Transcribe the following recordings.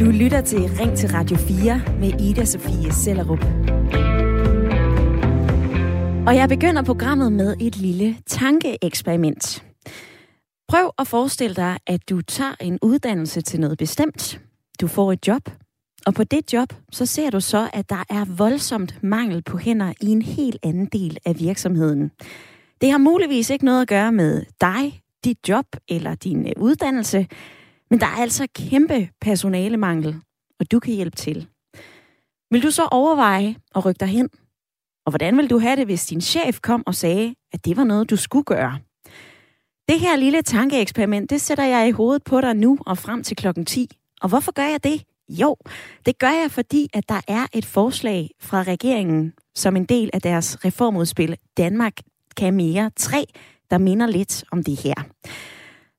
Du lytter til Ring til Radio 4 med Ida Sofie Sellerup. Og jeg begynder programmet med et lille tankeeksperiment. Prøv at forestille dig, at du tager en uddannelse til noget bestemt. Du får et job, og på det job, så ser du så, at der er voldsomt mangel på hænder i en helt anden del af virksomheden. Det har muligvis ikke noget at gøre med dig, dit job eller din øh, uddannelse, men der er altså kæmpe personalemangel, og du kan hjælpe til. Vil du så overveje at rykke dig hen? Og hvordan vil du have det, hvis din chef kom og sagde, at det var noget, du skulle gøre? Det her lille tankeeksperiment, det sætter jeg i hovedet på dig nu og frem til klokken 10. Og hvorfor gør jeg det? Jo, det gør jeg, fordi at der er et forslag fra regeringen som en del af deres reformudspil Danmark kan mere 3, der minder lidt om det her.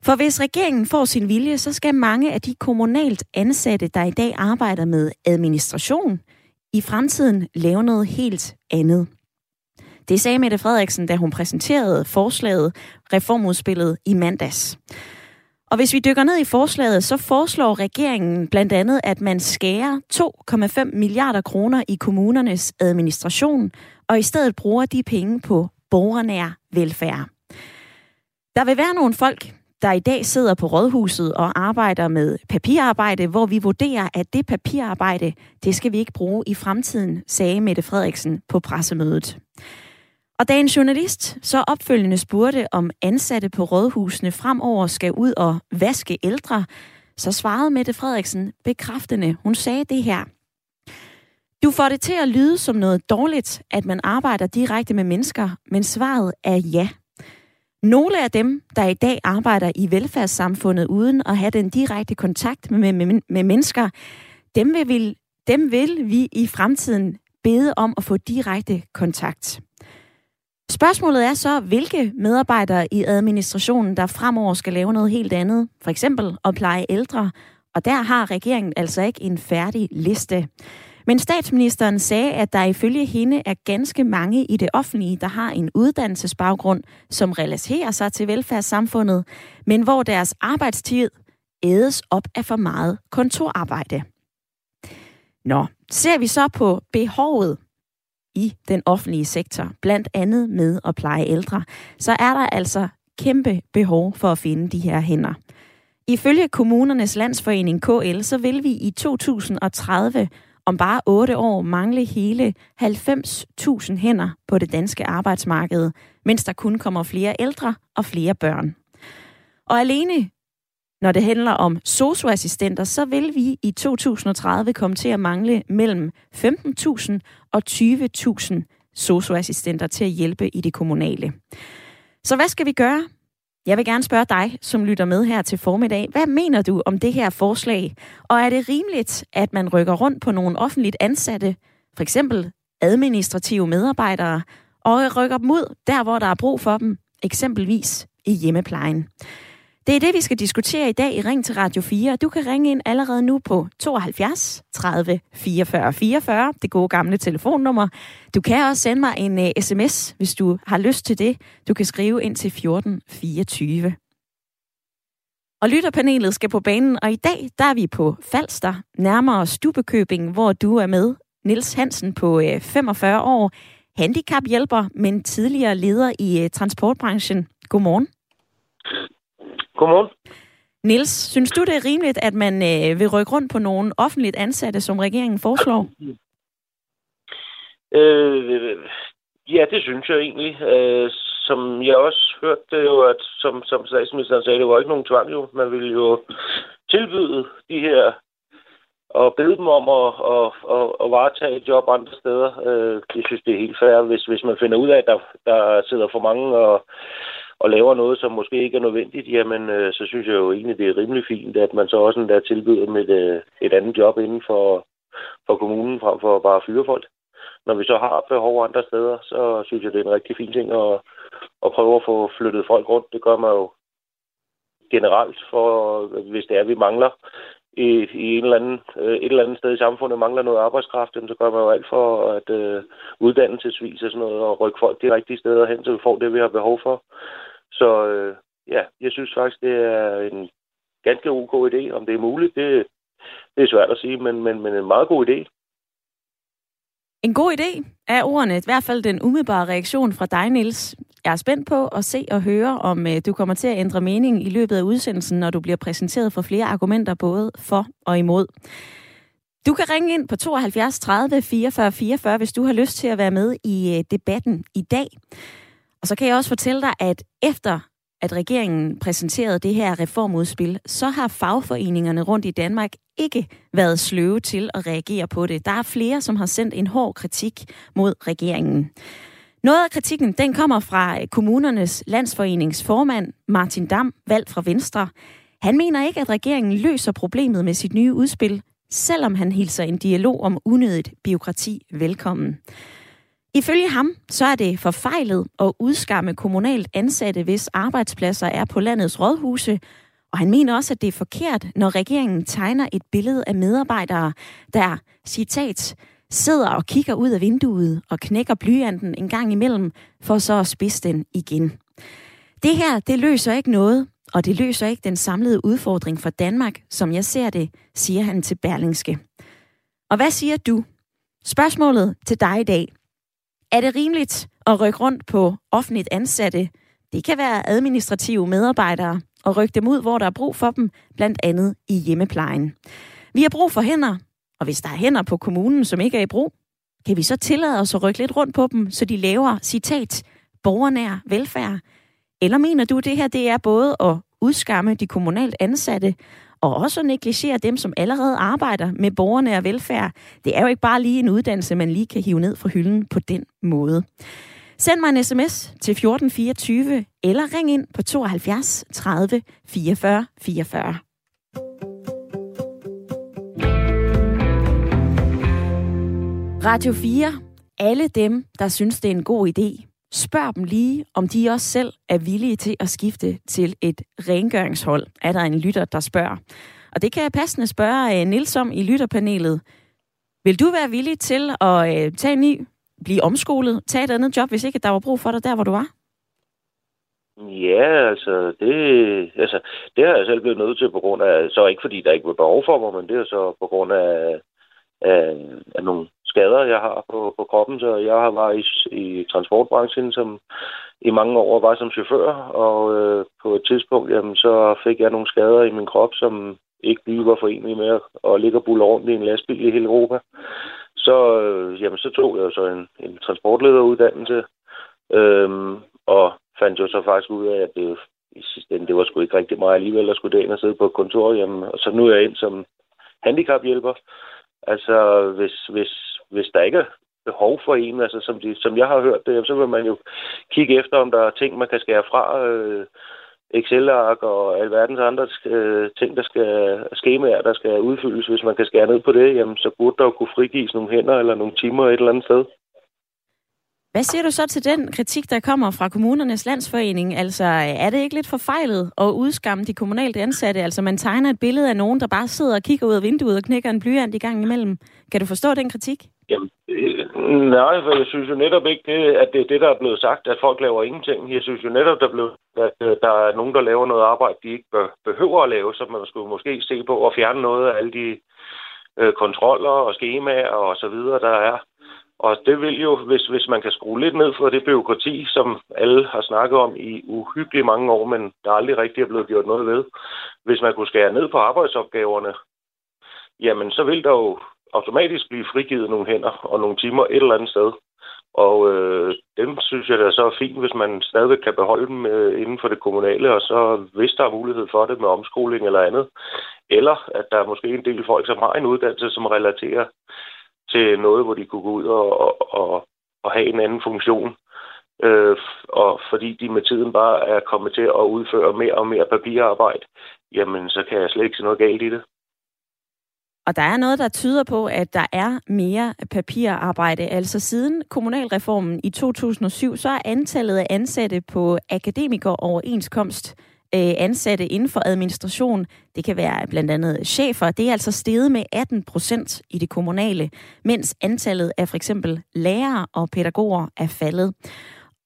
For hvis regeringen får sin vilje, så skal mange af de kommunalt ansatte, der i dag arbejder med administration, i fremtiden lave noget helt andet. Det sagde Mette Frederiksen, da hun præsenterede forslaget reformudspillet i mandags. Og hvis vi dykker ned i forslaget, så foreslår regeringen blandt andet, at man skærer 2,5 milliarder kroner i kommunernes administration, og i stedet bruger de penge på borgernær velfærd. Der vil være nogle folk, der i dag sidder på rådhuset og arbejder med papirarbejde, hvor vi vurderer, at det papirarbejde, det skal vi ikke bruge i fremtiden, sagde Mette Frederiksen på pressemødet. Og da en journalist så opfølgende spurgte, om ansatte på rådhusene fremover skal ud og vaske ældre, så svarede Mette Frederiksen bekræftende. Hun sagde det her. Du får det til at lyde som noget dårligt, at man arbejder direkte med mennesker, men svaret er ja. Nogle af dem, der i dag arbejder i velfærdssamfundet uden at have den direkte kontakt med, med, med mennesker, dem vil, dem vil vi i fremtiden bede om at få direkte kontakt. Spørgsmålet er så, hvilke medarbejdere i administrationen, der fremover skal lave noget helt andet, for eksempel at pleje ældre, og der har regeringen altså ikke en færdig liste. Men statsministeren sagde, at der ifølge hende er ganske mange i det offentlige, der har en uddannelsesbaggrund, som relaterer sig til velfærdssamfundet, men hvor deres arbejdstid ædes op af for meget kontorarbejde. Nå, ser vi så på behovet i den offentlige sektor, blandt andet med at pleje ældre, så er der altså kæmpe behov for at finde de her hænder. Ifølge kommunernes landsforening KL, så vil vi i 2030 om bare 8 år mangle hele 90.000 hænder på det danske arbejdsmarked, mens der kun kommer flere ældre og flere børn. Og alene når det handler om socioassistenter, så vil vi i 2030 komme til at mangle mellem 15.000 og 20.000 socioassistenter til at hjælpe i det kommunale. Så hvad skal vi gøre? Jeg vil gerne spørge dig, som lytter med her til formiddag. Hvad mener du om det her forslag? Og er det rimeligt, at man rykker rundt på nogle offentligt ansatte, for eksempel administrative medarbejdere, og rykker dem ud der, hvor der er brug for dem, eksempelvis i hjemmeplejen? Det er det, vi skal diskutere i dag i Ring til Radio 4. Du kan ringe ind allerede nu på 72 30 44 44, det gode gamle telefonnummer. Du kan også sende mig en øh, uh, sms, hvis du har lyst til det. Du kan skrive ind til 14 24. Og lytterpanelet skal på banen, og i dag der er vi på Falster, nærmere Stubekøbing, hvor du er med. Nils Hansen på øh, uh, 45 år, handicaphjælper, men tidligere leder i uh, transportbranchen. Godmorgen. Godmorgen. Nils, synes du, det er rimeligt, at man øh, vil rykke rundt på nogle offentligt ansatte, som regeringen foreslår? Øh, ja, det synes jeg egentlig. Øh, som jeg også hørte det jo, at som, som statsministeren sagde, det var ikke nogen tvang jo. Man ville jo tilbyde de her og bede dem om at, at, at, at varetage et job andre steder. Øh, jeg synes, det er helt fair, hvis, hvis man finder ud af, at der, der sidder for mange og og laver noget, som måske ikke er nødvendigt, jamen øh, så synes jeg jo egentlig, det er rimelig fint, at man så også endda tilbyder med et, øh, et andet job inden for, for kommunen, frem for bare at fyre folk. Når vi så har behov andre steder, så synes jeg, det er en rigtig fin ting at, at prøve at få flyttet folk rundt. Det gør man jo generelt, for hvis det er, vi mangler i, i en eller anden, øh, et eller andet sted i samfundet mangler noget arbejdskraft, så gør man jo alt for at øh, uddannelsesvis og sådan noget, og rykke folk de rigtige steder hen, så vi får det, vi har behov for. Så øh, ja, jeg synes faktisk, det er en ganske ok idé. Om det er muligt, det, det er svært at sige, men, men, men en meget god idé. En god idé er ordene, i hvert fald den umiddelbare reaktion fra dig, Niels. Jeg er spændt på at se og høre, om øh, du kommer til at ændre mening i løbet af udsendelsen, når du bliver præsenteret for flere argumenter både for og imod. Du kan ringe ind på 72 30 44 44, hvis du har lyst til at være med i øh, debatten i dag. Og så kan jeg også fortælle dig, at efter at regeringen præsenterede det her reformudspil, så har fagforeningerne rundt i Danmark ikke været sløve til at reagere på det. Der er flere, som har sendt en hård kritik mod regeringen. Noget af kritikken, den kommer fra øh, kommunernes landsforeningsformand Martin Dam, valgt fra Venstre. Han mener ikke, at regeringen løser problemet med sit nye udspil, selvom han hilser en dialog om unødigt biokrati velkommen. Ifølge ham, så er det forfejlet at udskamme kommunalt ansatte, hvis arbejdspladser er på landets rådhuse, og han mener også, at det er forkert, når regeringen tegner et billede af medarbejdere, der, citat, sidder og kigger ud af vinduet og knækker blyanten en gang imellem, for så at spidse den igen. Det her, det løser ikke noget, og det løser ikke den samlede udfordring for Danmark, som jeg ser det, siger han til Berlingske. Og hvad siger du? Spørgsmålet til dig i dag. Er det rimeligt at rykke rundt på offentligt ansatte? Det kan være administrative medarbejdere, og rykke dem ud, hvor der er brug for dem, blandt andet i hjemmeplejen. Vi har brug for hænder, og hvis der er hænder på kommunen, som ikke er i brug, kan vi så tillade os at rykke lidt rundt på dem, så de laver, citat, borgernær velfærd? Eller mener du, at det her det er både at udskamme de kommunalt ansatte, og også at negligere dem, som allerede arbejder med borgernær velfærd? Det er jo ikke bare lige en uddannelse, man lige kan hive ned fra hylden på den måde. Send mig en sms til 1424, eller ring ind på 72 30 44 44. Radio 4. Alle dem, der synes, det er en god idé, spørg dem lige, om de også selv er villige til at skifte til et rengøringshold, er der en lytter, der spørger. Og det kan jeg passende spørge øh, Nils om i lytterpanelet. Vil du være villig til at øh, tage en ny, blive omskolet, tage et andet job, hvis ikke der var brug for dig der, hvor du var? Ja, altså det, altså, det har jeg selv blevet nødt til på grund af, så ikke fordi der ikke var behov for mig, men det er så på grund af, af, af nogle skader, jeg har på, på kroppen. Så jeg har været i, i transportbranchen som i mange år var som chauffør, og øh, på et tidspunkt, jamen, så fik jeg nogle skader i min krop, som ikke lige var forenlige med at ligge og bulle rundt i en lastbil i hele Europa. Så, øh, jamen, så tog jeg så en, en transportlederuddannelse, øh, og fandt jo så faktisk ud af, at det i sidste ende, det var sgu ikke rigtig meget alligevel at skulle derind og sidde på et kontor. Jamen, og så nu er jeg ind som handicaphjælper. Altså, hvis, hvis, hvis der ikke er behov for en, altså som, de, som jeg har hørt det, så vil man jo kigge efter, om der er ting, man kan skære fra. Øh, Excel-ark og alverdens andre øh, ting, der skal, skemaer, der skal udfyldes. Hvis man kan skære ned på det, jamen, så burde der jo kunne frigives nogle hænder eller nogle timer et eller andet sted. Hvad siger du så til den kritik, der kommer fra kommunernes landsforening? Altså, er det ikke lidt forfejlet at udskamme de kommunalt ansatte? Altså, man tegner et billede af nogen, der bare sidder og kigger ud af vinduet og knækker en blyant i gang imellem. Kan du forstå den kritik? Jamen, øh, nej, for jeg synes jo netop ikke, det, at det er det, der er blevet sagt, at folk laver ingenting. Jeg synes jo netop, der, blev, at øh, der er nogen, der laver noget arbejde, de ikke behøver at lave, så man skulle måske se på at fjerne noget af alle de øh, kontroller og skemaer og så videre, der er og det vil jo, hvis, hvis man kan skrue lidt ned for det byråkrati, som alle har snakket om i uhyggeligt mange år, men der aldrig rigtig er blevet gjort noget ved. Hvis man kunne skære ned på arbejdsopgaverne, jamen så vil der jo automatisk blive frigivet nogle hænder og nogle timer et eller andet sted. Og øh, dem synes jeg da så er fint, hvis man stadigvæk kan beholde dem øh, inden for det kommunale, og så hvis der er mulighed for det med omskoling eller andet. Eller at der er måske en del folk, som har en uddannelse, som relaterer til noget, hvor de kunne gå ud og, og, og have en anden funktion. Øh, og fordi de med tiden bare er kommet til at udføre mere og mere papirarbejde, jamen så kan jeg slet ikke se noget galt i det. Og der er noget, der tyder på, at der er mere papirarbejde. Altså siden kommunalreformen i 2007, så er antallet af ansatte på akademikeroverenskomst øh, ansatte inden for administration, det kan være blandt andet chefer, det er altså steget med 18 procent i det kommunale, mens antallet af for eksempel lærere og pædagoger er faldet.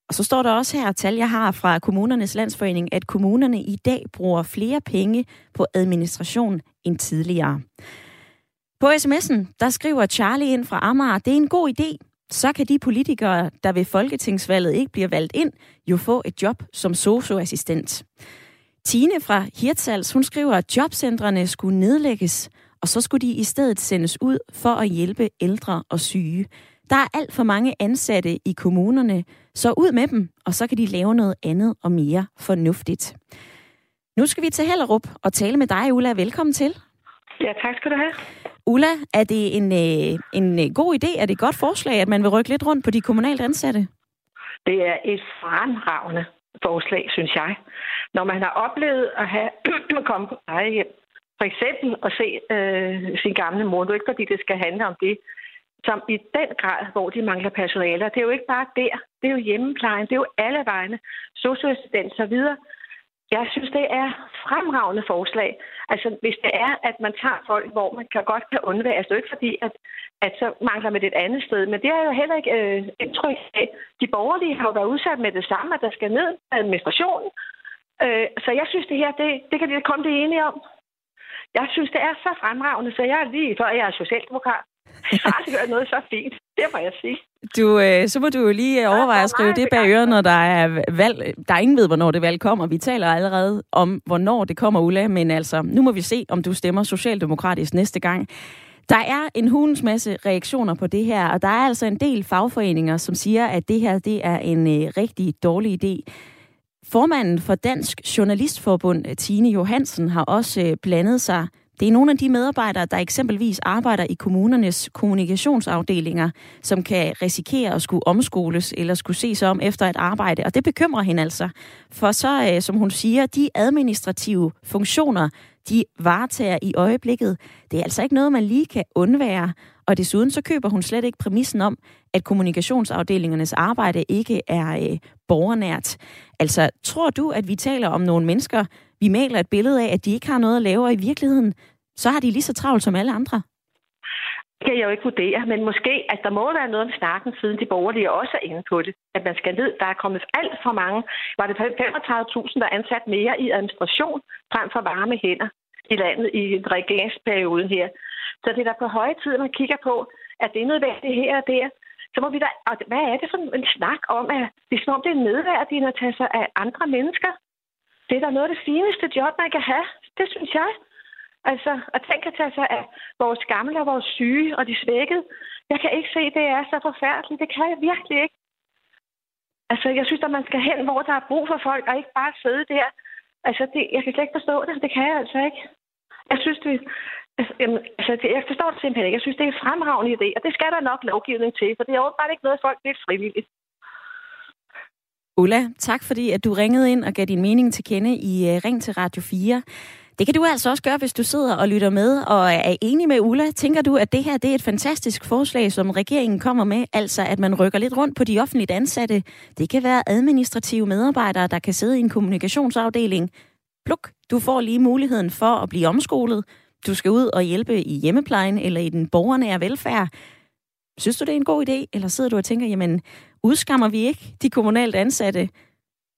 Og så står der også her, tal jeg har fra Kommunernes Landsforening, at kommunerne i dag bruger flere penge på administration end tidligere. På sms'en, der skriver Charlie ind fra Amager, det er en god idé. Så kan de politikere, der ved folketingsvalget ikke bliver valgt ind, jo få et job som socioassistent. Tine fra Hirtshals, hun skriver, at jobcentrene skulle nedlægges, og så skulle de i stedet sendes ud for at hjælpe ældre og syge. Der er alt for mange ansatte i kommunerne, så ud med dem, og så kan de lave noget andet og mere fornuftigt. Nu skal vi til Hellerup og tale med dig, Ulla. Velkommen til. Ja, tak skal du have. Ulla, er det en, øh, en øh, god idé, er det et godt forslag, at man vil rykke lidt rundt på de kommunalt ansatte? Det er et fremragende forslag, synes jeg. Når man har oplevet at have kommet på plejehjem, for eksempel at se øh, sin gamle mor, det er ikke fordi, det skal handle om det, som i den grad, hvor de mangler personaler. Det er jo ikke bare der. Det er jo hjemmeplejen. Det er jo alle vegne. Socioassistent og så videre. Jeg synes, det er fremragende forslag. Altså, hvis det er, at man tager folk, hvor man kan godt kan undvære, altså det er ikke fordi, at, at så mangler man det et andet sted, men det er jo heller ikke øh, indtryk af. De borgerlige har jo været udsat med det samme, at der skal ned administrationen. Øh, så jeg synes, det her, det, det kan vi komme det enige om. Jeg synes, det er så fremragende, så jeg er lige før, jeg er socialdemokrat. Jeg har aldrig hørt noget så fint. Det må jeg sige. Du, øh, så må du jo lige overveje at skrive det bag øret, når der er valg. Der er ingen ved, hvornår det valg kommer. Vi taler allerede om, hvornår det kommer, Ulla. Men altså, nu må vi se, om du stemmer socialdemokratisk næste gang. Der er en hulens masse reaktioner på det her, og der er altså en del fagforeninger, som siger, at det her det er en øh, rigtig dårlig idé. Formanden for Dansk Journalistforbund, Tine Johansen, har også øh, blandet sig det er nogle af de medarbejdere, der eksempelvis arbejder i kommunernes kommunikationsafdelinger, som kan risikere at skulle omskoles eller skulle se sig om efter et arbejde. Og det bekymrer hende altså. For så, øh, som hun siger, de administrative funktioner, de varetager i øjeblikket. Det er altså ikke noget, man lige kan undvære. Og desuden så køber hun slet ikke præmissen om, at kommunikationsafdelingernes arbejde ikke er øh, borgernært. Altså, tror du, at vi taler om nogle mennesker, vi maler et billede af, at de ikke har noget at lave, og i virkeligheden, så har de lige så travlt som alle andre. Det kan jeg jo ikke vurdere, men måske, at der må være noget om snakken, siden de borgerlige også er inde på det. At man skal ned. Der er kommet alt for mange. Var det 35.000, der er ansat mere i administration, frem for varme hænder i landet i regeringsperioden her. Så det er da på høje tid, man kigger på, at det er nødvendigt her og der. Så må vi da, og hvad er det for en snak om, at det er som om det er nedværdigt at tage sig af andre mennesker? Det er da noget af det fineste job, man kan have. Det synes jeg. Altså, at tænke at tage sig af vores gamle og vores syge og de svækkede. Jeg kan ikke se, at det er så forfærdeligt. Det kan jeg virkelig ikke. Altså, jeg synes, at man skal hen, hvor der er brug for folk, og ikke bare sidde der. Altså, det, jeg kan slet ikke forstå det. Det kan jeg altså ikke. Jeg synes, det, altså, jamen, altså, det, jeg forstår det simpelthen ikke. Jeg synes, det er en fremragende idé, og det skal der nok lovgivning til, for det er jo bare ikke noget, folk er frivilligt. Ulla, tak fordi at du ringede ind og gav din mening til kende i uh, Ring til Radio 4. Det kan du altså også gøre, hvis du sidder og lytter med og er enig med Ulla. Tænker du, at det her det er et fantastisk forslag, som regeringen kommer med, altså at man rykker lidt rundt på de offentligt ansatte? Det kan være administrative medarbejdere, der kan sidde i en kommunikationsafdeling. Pluk, du får lige muligheden for at blive omskolet. Du skal ud og hjælpe i hjemmeplejen eller i den borgernære velfærd. Synes du, det er en god idé? Eller sidder du og tænker, jamen, udskammer vi ikke de kommunalt ansatte?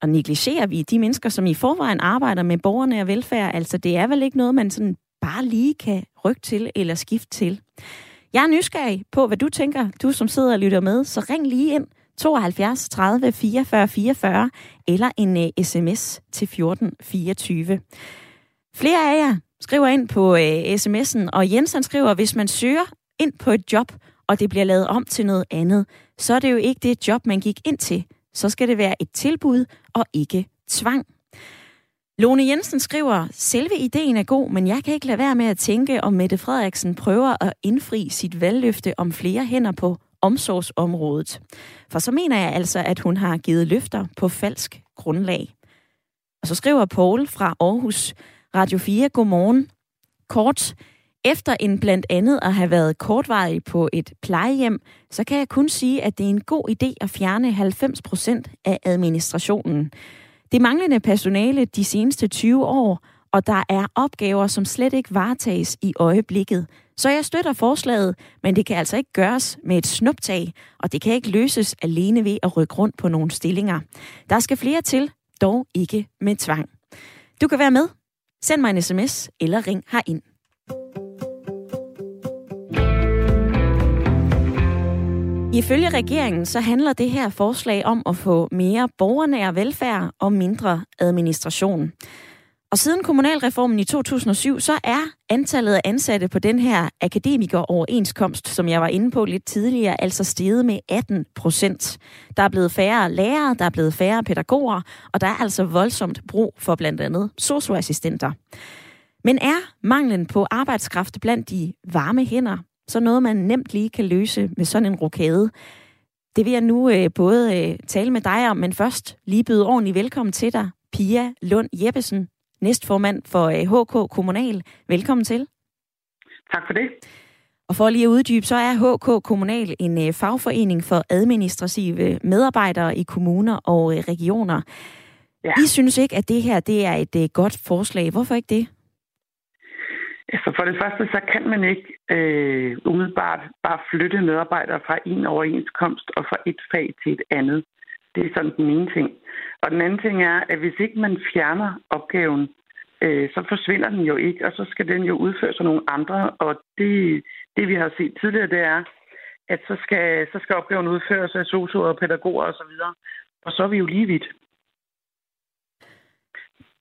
Og negligerer vi de mennesker, som i forvejen arbejder med borgerne og velfærd? Altså, det er vel ikke noget, man sådan bare lige kan rykke til eller skifte til. Jeg er nysgerrig på, hvad du tænker, du som sidder og lytter med, så ring lige ind 72 30 44 44 eller en øh, uh, sms til 14 24. Flere af jer skriver ind på øh, uh, sms'en, og Jensen skriver, hvis man søger ind på et job, og det bliver lavet om til noget andet, så er det jo ikke det job, man gik ind til. Så skal det være et tilbud og ikke tvang. Lone Jensen skriver, selve ideen er god, men jeg kan ikke lade være med at tænke, om Mette Frederiksen prøver at indfri sit valgløfte om flere hænder på omsorgsområdet. For så mener jeg altså, at hun har givet løfter på falsk grundlag. Og så skriver Paul fra Aarhus, Radio 4, godmorgen. Kort, efter en blandt andet at have været kortvarig på et plejehjem, så kan jeg kun sige, at det er en god idé at fjerne 90 procent af administrationen. Det manglende personale de seneste 20 år, og der er opgaver, som slet ikke varetages i øjeblikket. Så jeg støtter forslaget, men det kan altså ikke gøres med et snuptag, og det kan ikke løses alene ved at rykke rundt på nogle stillinger. Der skal flere til, dog ikke med tvang. Du kan være med. Send mig en sms eller ring herind. Ifølge regeringen så handler det her forslag om at få mere borgernær velfærd og mindre administration. Og siden kommunalreformen i 2007, så er antallet af ansatte på den her akademikeroverenskomst, som jeg var inde på lidt tidligere, altså steget med 18 procent. Der er blevet færre lærere, der er blevet færre pædagoger, og der er altså voldsomt brug for blandt andet socioassistenter. Men er manglen på arbejdskraft blandt de varme hænder så noget, man nemt lige kan løse med sådan en rokade? Det vil jeg nu øh, både øh, tale med dig om, men først lige byde ordentligt velkommen til dig, Pia Lund Jeppesen næstformand for HK øh, Kommunal. Velkommen til. Tak for det. Og for lige at uddybe, så er HK Kommunal en øh, fagforening for administrative medarbejdere i kommuner og øh, regioner. Ja. I synes ikke, at det her det er et godt forslag. Hvorfor ikke det? Altså for det første, så kan man ikke øh, umiddelbart bare flytte medarbejdere fra en overenskomst og fra et fag til et andet. Det er sådan den ene ting. Og den anden ting er, at hvis ikke man fjerner opgaven, øh, så forsvinder den jo ikke, og så skal den jo udføres af nogle andre. Og det, det vi har set tidligere, det er, at så skal, så skal opgaven udføres af sosuer og pædagoger osv. Og, og så er vi jo lige vidt.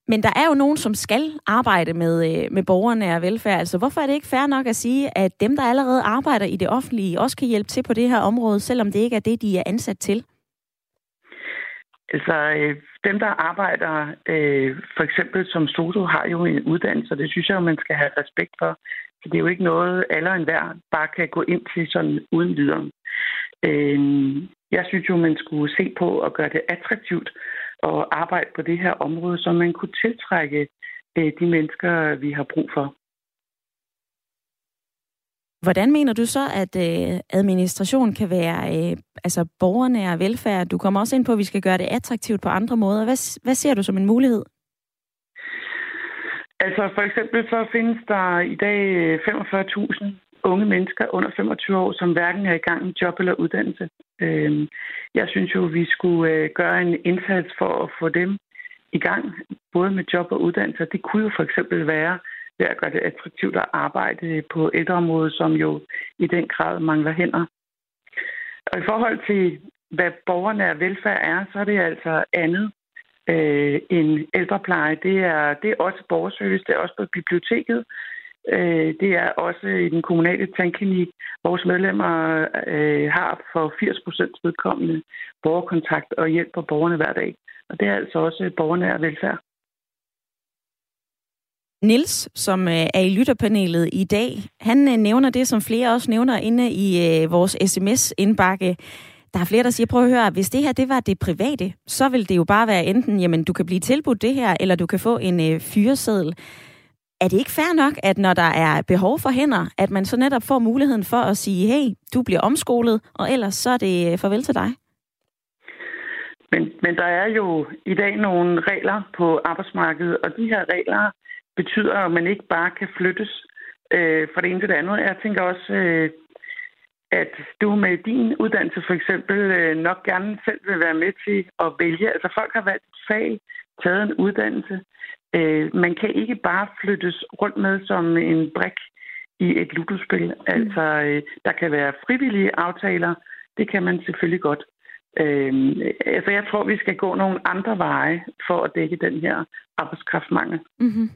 Men der er jo nogen, som skal arbejde med, øh, med borgerne og velfærd. Altså, hvorfor er det ikke fair nok at sige, at dem, der allerede arbejder i det offentlige, også kan hjælpe til på det her område, selvom det ikke er det, de er ansat til? Altså, øh, dem, der arbejder øh, for eksempel som sosu, har jo en uddannelse, og det synes jeg man skal have respekt for. Så det er jo ikke noget, alle og enhver bare kan gå ind til sådan uden videre. Øh, jeg synes jo, man skulle se på at gøre det attraktivt at arbejde på det her område, så man kunne tiltrække øh, de mennesker, vi har brug for. Hvordan mener du så, at øh, administration kan være øh, altså borgernær velfærd? Du kommer også ind på, at vi skal gøre det attraktivt på andre måder. Hvad, hvad ser du som en mulighed? Altså for eksempel så findes der i dag 45.000 unge mennesker under 25 år, som hverken er i gang med job eller uddannelse. Øh, jeg synes jo, vi skulle øh, gøre en indsats for at få dem i gang, både med job og uddannelse. Det kunne jo for eksempel være ved at gøre det attraktivt at arbejde på ældreområdet, som jo i den grad mangler hænder. Og i forhold til, hvad borgerne velfærd er, så er det altså andet øh, end ældrepleje. Det er, det er også borgerservice, det er også på biblioteket, øh, det er også i den kommunale tandklinik. Vores medlemmer øh, har for 80 procent vedkommende borgerkontakt og hjælper borgerne hver dag. Og det er altså også borgernær velfærd. Nils, som øh, er i lytterpanelet i dag, han øh, nævner det, som flere også nævner inde i øh, vores sms-indbakke. Der er flere, der siger, prøv at høre, hvis det her det var det private, så vil det jo bare være enten, jamen du kan blive tilbudt det her, eller du kan få en øh, fyreseddel. Er det ikke fair nok, at når der er behov for hænder, at man så netop får muligheden for at sige, hey, du bliver omskolet, og ellers så er det øh, farvel til dig? Men, men der er jo i dag nogle regler på arbejdsmarkedet, og de her regler betyder, at man ikke bare kan flyttes øh, fra det ene til det andet. Jeg tænker også, øh, at du med din uddannelse for eksempel øh, nok gerne selv vil være med til at vælge. Altså folk har valgt fag, taget en uddannelse. Øh, man kan ikke bare flyttes rundt med som en brik i et ludospil. Mm. Altså, øh, der kan være frivillige aftaler. Det kan man selvfølgelig godt. Øh, altså, jeg tror, vi skal gå nogle andre veje for at dække den her arbejdskraftmangel. Mm-hmm.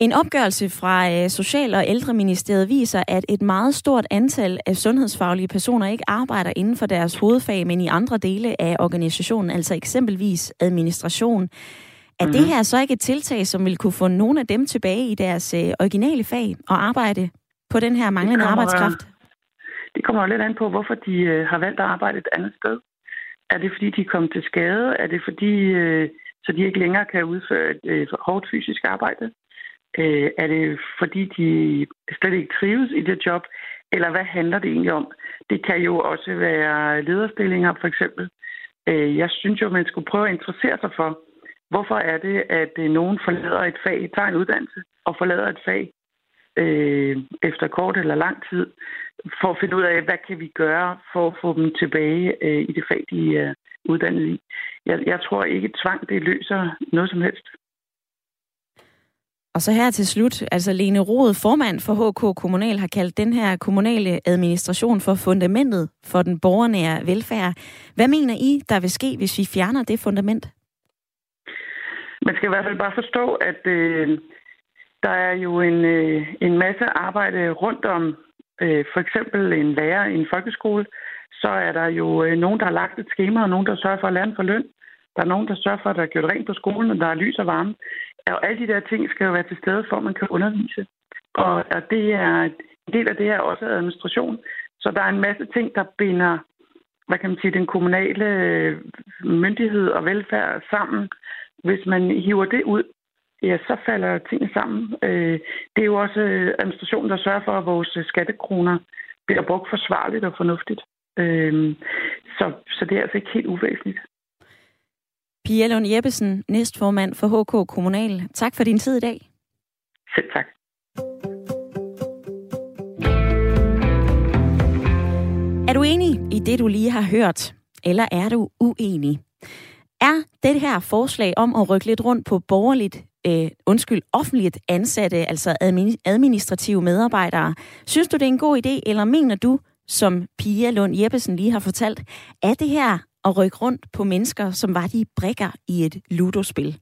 En opgørelse fra øh, Social- og Ældreministeriet viser, at et meget stort antal af sundhedsfaglige personer ikke arbejder inden for deres hovedfag, men i andre dele af organisationen, altså eksempelvis administration. Er mm-hmm. det mhm. her så ikke et tiltag, som vil kunne få nogle af dem tilbage i deres øh, originale fag og arbejde på den her manglende det kommer, arbejdskraft? Det kommer lidt an på, hvorfor de øh, har valgt at arbejde et andet sted. Er det fordi, de er kommet til skade? Er det fordi, øh, så de ikke længere kan udføre et øh, hårdt fysisk arbejde? Øh, er det fordi, de slet ikke trives i det job? Eller hvad handler det egentlig om? Det kan jo også være lederstillinger, for eksempel. Øh, jeg synes jo, man skulle prøve at interessere sig for, hvorfor er det, at øh, nogen forlader et fag, tager en uddannelse og forlader et fag, øh, efter kort eller lang tid, for at finde ud af, hvad kan vi gøre for at få dem tilbage øh, i det fag, de er uddannet i. Jeg, jeg tror ikke, tvang det løser noget som helst. Og så her til slut, altså Lene Rode, formand for HK Kommunal, har kaldt den her kommunale administration for fundamentet for den borgernære velfærd. Hvad mener I, der vil ske, hvis vi fjerner det fundament? Man skal i hvert fald bare forstå, at øh, der er jo en, øh, en masse arbejde rundt om øh, for eksempel en lærer i en folkeskole, så er der jo øh, nogen, der har lagt et schema, og nogen, der sørger for at lære for løn. Der er nogen, der sørger for, at der er gjort rent på skolen, og der er lys og varme. Og alle de der ting skal jo være til stede, for at man kan undervise. Og, og det er en del af det her også administration. Så der er en masse ting, der binder hvad kan man sige, den kommunale øh, myndighed og velfærd sammen. Hvis man hiver det ud, ja, så falder tingene sammen. Øh, det er jo også øh, administrationen, der sørger for, at vores skattekroner bliver brugt forsvarligt og fornuftigt. Så, så det er altså ikke helt uvæsentligt. Pia Lund Jeppesen, næstformand for HK Kommunal. Tak for din tid i dag. Selv tak. Er du enig i det, du lige har hørt, eller er du uenig? Er det her forslag om at rykke lidt rundt på borgerligt, øh, undskyld, offentligt ansatte, altså administrative medarbejdere, synes du, det er en god idé, eller mener du, som Pia Lund Jeppesen lige har fortalt, er det her at rykke rundt på mennesker, som var de brikker i et ludospil.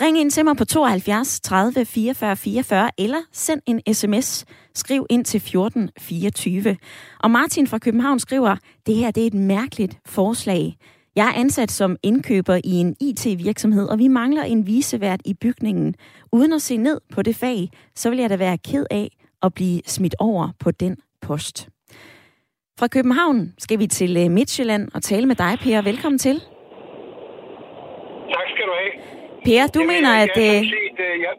Ring ind til mig på 72 30 44 44 eller send en sms. Skriv ind til 14 24. Og Martin fra København skriver, det her det er et mærkeligt forslag. Jeg er ansat som indkøber i en IT-virksomhed, og vi mangler en visevært i bygningen. Uden at se ned på det fag, så vil jeg da være ked af at blive smidt over på den post. Fra København skal vi til øh, Midtjylland og tale med dig, Per. Velkommen til. Tak skal du have. Per, du jamen, mener, at... Jeg, øh, set, uh, jeg,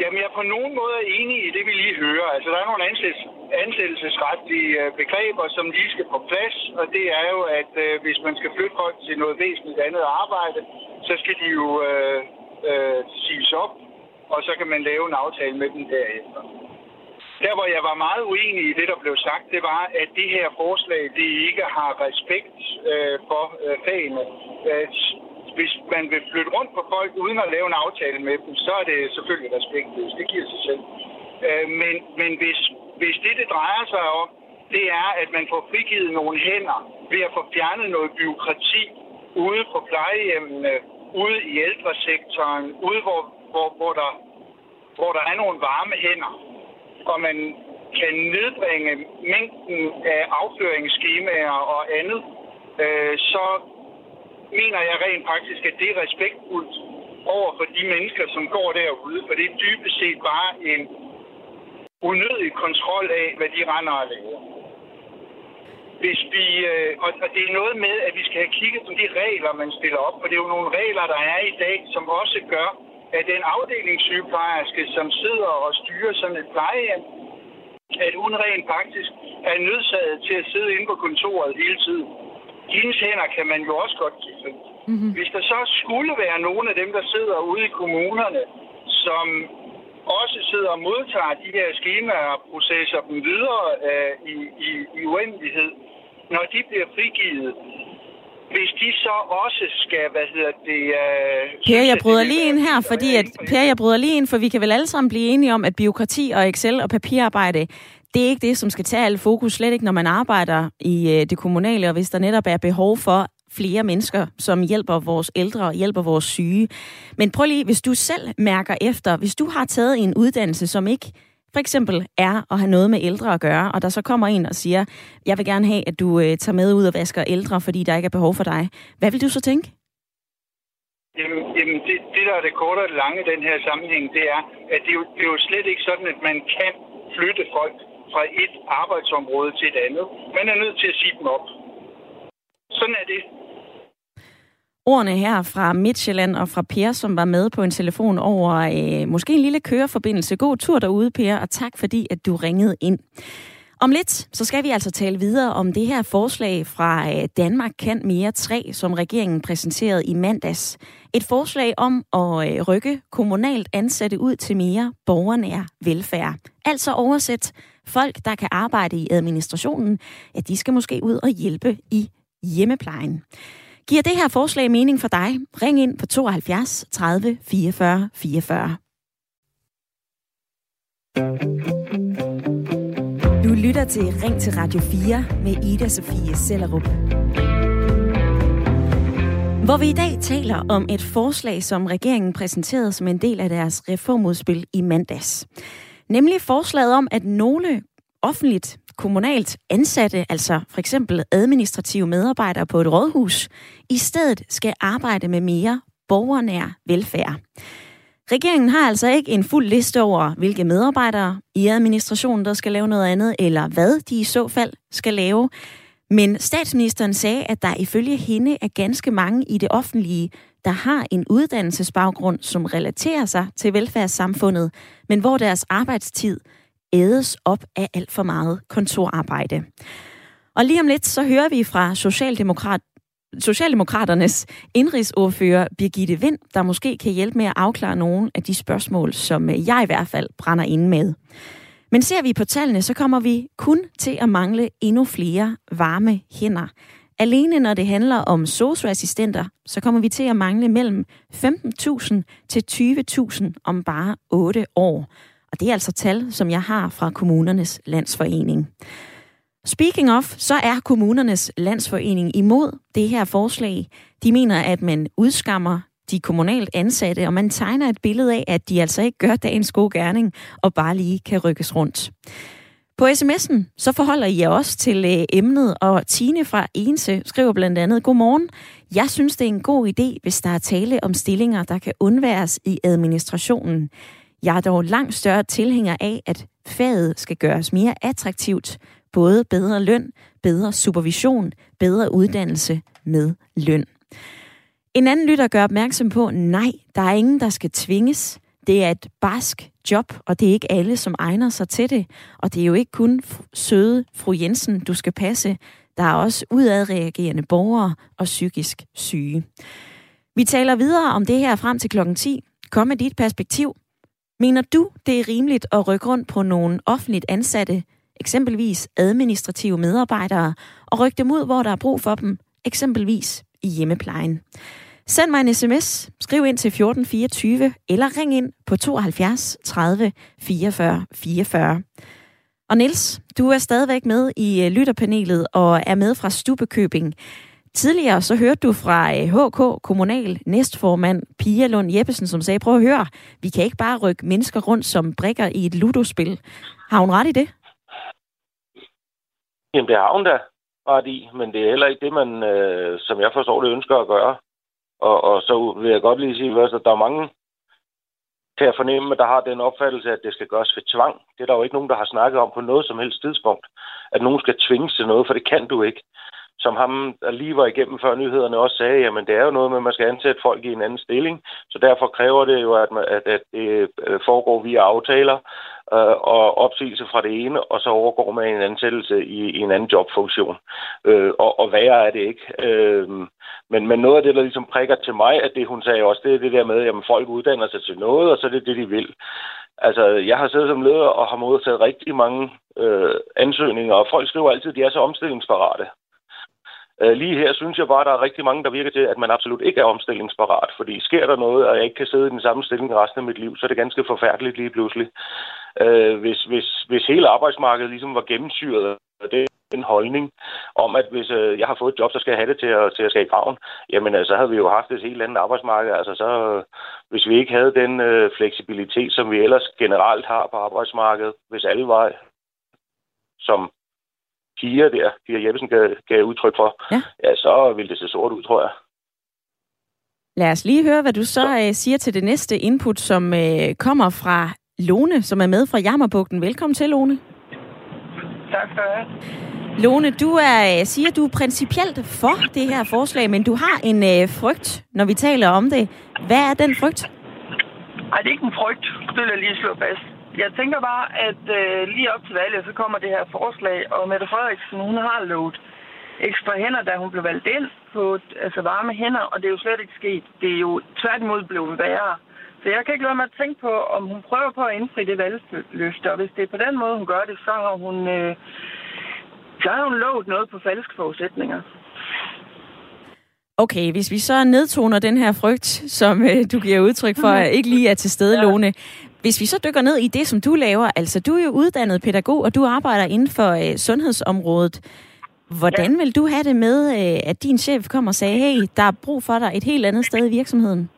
jamen, jeg er på nogen måde enig i det, vi lige hører. Altså, der er nogle ansættes, ansættelsesretlige øh, begreber, som lige skal på plads, og det er jo, at øh, hvis man skal flytte folk til noget væsentligt andet arbejde, så skal de jo øh, øh, siges op, og så kan man lave en aftale med dem derefter. Der, hvor jeg var meget uenig i det, der blev sagt, det var, at det her forslag, det ikke har respekt øh, for øh, fagene. Øh, hvis man vil flytte rundt på folk uden at lave en aftale med dem, så er det selvfølgelig respektløst. Det giver sig selv. Øh, men men hvis, hvis det, det drejer sig om, det er, at man får frigivet nogle hænder ved at få fjernet noget byråkrati ude på plejehjemmene, ude i ældresektoren, ude hvor, hvor, hvor, der, hvor der er nogle varme hænder, og man kan nedbringe mængden af afføringsskemaer og andet, øh, så mener jeg rent faktisk, at det er respektfuldt over for de mennesker, som går derude, for det er dybest set bare en unødig kontrol af, hvad de render og laver. Hvis vi, øh, og, og det er noget med, at vi skal have kigget på de regler, man stiller op, for det er jo nogle regler, der er i dag, som også gør, at den afdelingssygeplejerske, som sidder og styrer sådan et plejehjem, at hun rent faktisk er nødsaget til at sidde inde på kontoret hele tiden. Hendes hænder kan man jo også godt give. Mm-hmm. Hvis der så skulle være nogle af dem, der sidder ude i kommunerne, som også sidder og modtager de her skemaer og processer dem videre øh, i, i, i uendelighed, når de bliver frigivet, hvis de så også skal, hvad hedder det... Uh, per, jeg bryder lige ind her, fordi at, Per, jeg bryder lige ind, for vi kan vel alle sammen blive enige om, at byråkrati og Excel og papirarbejde, det er ikke det, som skal tage al fokus, slet ikke når man arbejder i øh, det kommunale, og hvis der netop er behov for flere mennesker, som hjælper vores ældre og hjælper vores syge. Men prøv lige, hvis du selv mærker efter, hvis du har taget en uddannelse, som ikke for eksempel er at have noget med ældre at gøre, og der så kommer en og siger, jeg vil gerne have, at du øh, tager med ud og vasker ældre, fordi der ikke er behov for dig. Hvad vil du så tænke? Jamen, jamen det, det, der er det korte og lange i den her sammenhæng, det er, at det er, jo, det er jo slet ikke sådan, at man kan flytte folk fra et arbejdsområde til et andet. Man er nødt til at sige dem op. Sådan er det. Ordene her fra Midtjylland og fra Per, som var med på en telefon over øh, måske en lille køreforbindelse. God tur derude, Per, og tak fordi, at du ringede ind. Om lidt, så skal vi altså tale videre om det her forslag fra øh, Danmark kan mere 3, som regeringen præsenterede i mandags. Et forslag om at øh, rykke kommunalt ansatte ud til mere borgernær velfærd. Altså oversæt folk, der kan arbejde i administrationen, at de skal måske ud og hjælpe i hjemmeplejen. Giver det her forslag mening for dig? Ring ind på 72 30 44 44. Du lytter til Ring til Radio 4 med Ida Sofie Sellerup. Hvor vi i dag taler om et forslag, som regeringen præsenterede som en del af deres reformudspil i mandags. Nemlig forslaget om, at nogle offentligt kommunalt ansatte, altså for eksempel administrative medarbejdere på et rådhus, i stedet skal arbejde med mere borgernær velfærd. Regeringen har altså ikke en fuld liste over, hvilke medarbejdere i administrationen, der skal lave noget andet, eller hvad de i så fald skal lave. Men statsministeren sagde, at der ifølge hende er ganske mange i det offentlige, der har en uddannelsesbaggrund, som relaterer sig til velfærdssamfundet, men hvor deres arbejdstid ædes op af alt for meget kontorarbejde. Og lige om lidt, så hører vi fra Socialdemokrat, Socialdemokraternes indrigsordfører Birgitte Vind, der måske kan hjælpe med at afklare nogle af de spørgsmål, som jeg i hvert fald brænder inde med. Men ser vi på tallene, så kommer vi kun til at mangle endnu flere varme hænder. Alene når det handler om socioassistenter, så kommer vi til at mangle mellem 15.000 til 20.000 om bare 8 år. Og det er altså tal, som jeg har fra kommunernes landsforening. Speaking of, så er kommunernes landsforening imod det her forslag. De mener, at man udskammer de kommunalt ansatte, og man tegner et billede af, at de altså ikke gør dagens gode gerning og bare lige kan rykkes rundt. På sms'en så forholder I jer også til øh, emnet, og Tine fra Ense skriver blandt andet, Godmorgen. Jeg synes, det er en god idé, hvis der er tale om stillinger, der kan undværes i administrationen. Jeg er dog langt større tilhænger af, at faget skal gøres mere attraktivt. Både bedre løn, bedre supervision, bedre uddannelse med løn. En anden lytter gør opmærksom på, nej, der er ingen, der skal tvinges. Det er et barsk job, og det er ikke alle, som egner sig til det. Og det er jo ikke kun søde fru Jensen, du skal passe. Der er også udadreagerende borgere og psykisk syge. Vi taler videre om det her frem til klokken 10. Kom med dit perspektiv. Mener du, det er rimeligt at rykke rundt på nogle offentligt ansatte, eksempelvis administrative medarbejdere, og rykke dem ud, hvor der er brug for dem, eksempelvis i hjemmeplejen? Send mig en sms, skriv ind til 1424, eller ring ind på 72 30 44 44. Og Nils, du er stadigvæk med i øh, lytterpanelet og er med fra Stubekøbing. Tidligere så hørte du fra øh, HK Kommunal næstformand Pia Lund Jeppesen, som sagde, prøv at høre, vi kan ikke bare rykke mennesker rundt som brikker i et ludospil. Har hun ret i det? Jamen, det har hun da ret i, men det er heller ikke det, man, øh, som jeg forstår det, ønsker at gøre. Og, og så vil jeg godt lige sige først, at der er mange til at fornemme, der har den opfattelse, at det skal gøres ved tvang. Det er der jo ikke nogen, der har snakket om på noget som helst tidspunkt. At nogen skal tvinges til noget, for det kan du ikke som ham, der lige var igennem før nyhederne, også sagde, jamen det er jo noget med, at man skal ansætte folk i en anden stilling, så derfor kræver det jo, at, man, at, at det foregår via aftaler øh, og opsigelse fra det ene, og så overgår man en ansættelse i, i en anden jobfunktion. Øh, og, og værre er det ikke. Øh, men, men noget af det, der ligesom prikker til mig, at det hun sagde også, det er det der med, at folk uddanner sig til noget, og så er det det, de vil. Altså, jeg har siddet som leder og har modtaget rigtig mange øh, ansøgninger, og folk skriver altid, at de er så omstillingsparate. Øh, lige her synes jeg bare, at der er rigtig mange, der virker til, at man absolut ikke er omstillingsparat. Fordi sker der noget, og jeg ikke kan sidde i den samme stilling resten af mit liv, så er det ganske forfærdeligt lige pludselig. Øh, hvis, hvis, hvis hele arbejdsmarkedet ligesom var gennemsyret af det, en holdning om, at hvis øh, jeg har fået et job, så skal jeg have det til at, til at skabe graven. Jamen, øh, så havde vi jo haft et helt andet arbejdsmarked. Altså, så, hvis vi ikke havde den øh, fleksibilitet, som vi ellers generelt har på arbejdsmarkedet, hvis alle var som piger der, Pia Jeppesen gav, gav udtryk for, ja. ja, så vil det se sort ud, tror jeg. Lad os lige høre, hvad du så, så. Øh, siger til det næste input, som øh, kommer fra Lone, som er med fra Jammerbugten. Velkommen til, Lone. Tak for det. Lone, du er, øh, siger, du er principielt for det her forslag, men du har en øh, frygt, når vi taler om det. Hvad er den frygt? Nej, det er ikke en frygt. Det vil jeg lige slå fast. jeg tænker bare, at øh, lige op til valget, så kommer det her forslag, og Mette Frederiksen, hun har lovet ekstra hænder, da hun blev valgt ind på altså varme hænder, og det er jo slet ikke sket. Det er jo tværtimod blevet værre. Så jeg kan ikke lade mig at tænke på, om hun prøver på at indfri det valgløfte, og hvis det er på den måde, hun gør det, så har hun, øh, så har hun lovet noget på falske forudsætninger. Okay, hvis vi så nedtoner den her frygt, som øh, du giver udtryk for, at ikke lige er til stede, ja. Lone. Hvis vi så dykker ned i det, som du laver, altså du er jo uddannet pædagog, og du arbejder inden for øh, sundhedsområdet. Hvordan ja. vil du have det med, øh, at din chef kommer og sagde, hey, der er brug for dig et helt andet sted i virksomheden?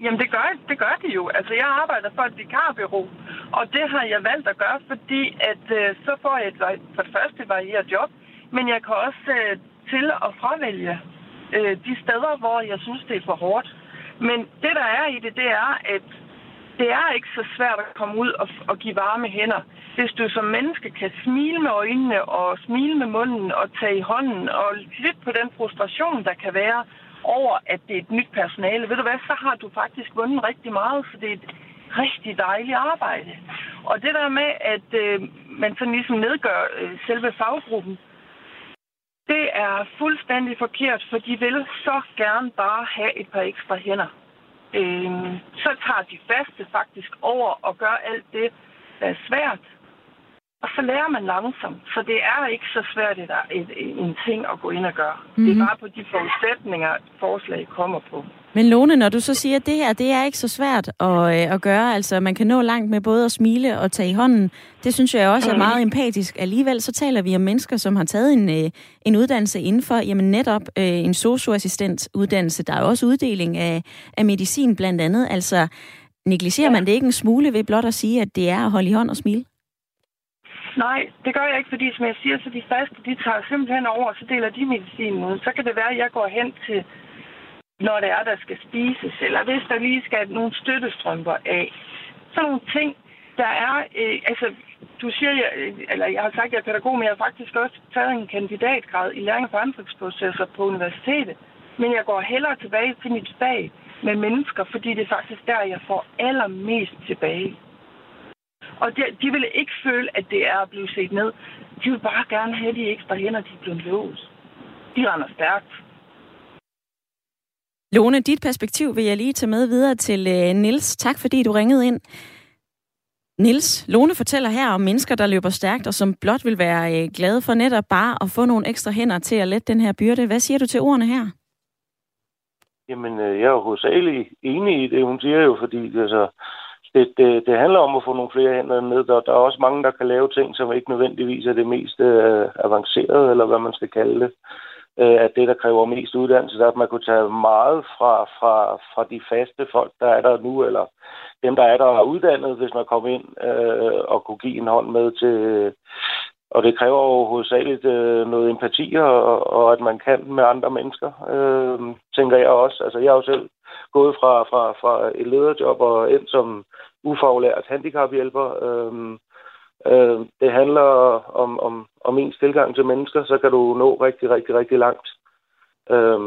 Jamen, det gør, det gør de jo. Altså, jeg arbejder for et vikarbyrå, og det har jeg valgt at gøre, fordi at øh, så får jeg et, for det første varieret job, men jeg kan også øh, til at fravælge øh, de steder, hvor jeg synes, det er for hårdt. Men det, der er i det, det er, at det er ikke så svært at komme ud og, og give varme hænder. Hvis du som menneske kan smile med øjnene og smile med munden og tage i hånden og lytte på den frustration, der kan være over, at det er et nyt personale, ved du hvad, så har du faktisk vundet rigtig meget, for det er et rigtig dejligt arbejde. Og det der med, at øh, man sådan ligesom nedgør øh, selve faggruppen, det er fuldstændig forkert, for de vil så gerne bare have et par ekstra hænder. Øh, så tager de faste faktisk over og gør alt det, der er svært. Og så lærer man langsomt, så det er ikke så svært et, et, en ting at gå ind og gøre. Mm-hmm. Det er mhm. bare på de forudsætninger, forslag kommer på. Men Lone, når du så siger, at det her, det er ikke så svært at, øh, at gøre, altså man kan nå langt med både at smile og tage i hånden, det synes jeg også er meget empatisk. Alligevel så taler vi om mennesker, som har taget en, øh, en uddannelse inden for, jamen netop øh, en socioassistent uddannelse. Der er også uddeling af, af medicin blandt andet. Altså, negligerer ja. man det ikke en smule ved blot at sige, at det er at holde i hånd og smile? Nej, det gør jeg ikke, fordi som jeg siger, så de faste, de tager simpelthen over, og så deler de medicinen ud. Så kan det være, at jeg går hen til når det er, der skal spises, eller hvis der lige skal nogle støttestrømper af. Sådan nogle ting, der er, øh, altså, du siger, jeg, øh, eller jeg har sagt, at jeg er pædagog, men jeg har faktisk også taget en kandidatgrad i læring og forandringsprocesser på universitetet. Men jeg går hellere tilbage til mit fag med mennesker, fordi det er faktisk der, jeg får allermest tilbage. Og de, de vil ikke føle, at det er at blive set ned. De vil bare gerne have de ekstra hænder, de er blevet lovet. De render stærkt. Lone, dit perspektiv vil jeg lige tage med videre til øh, Nils. Tak fordi du ringede ind. Nils, Lone fortæller her om mennesker, der løber stærkt, og som blot vil være øh, glade for netop bare at få nogle ekstra hænder til at lette den her byrde. Hvad siger du til ordene her? Jamen, øh, jeg er jo hovedsageligt enig i det, hun siger jo, fordi altså, det, det, det handler om at få nogle flere hænder med. Der, der er også mange, der kan lave ting, som ikke nødvendigvis er det mest øh, avancerede, eller hvad man skal kalde det øh, at det, der kræver mest uddannelse, er, at man kunne tage meget fra, fra, fra de faste folk, der er der nu, eller dem, der er der er uddannet, hvis man kommer ind øh, og kunne give en hånd med til... Og det kræver jo hovedsageligt øh, noget empati, og, og at man kan med andre mennesker, øh, tænker jeg også. Altså, jeg er jo selv gået fra, fra, fra et lederjob og ind som ufaglært handicaphjælper. Øh, Øh, det handler om, om, om ens tilgang til mennesker, så kan du nå rigtig, rigtig, rigtig langt. Øh,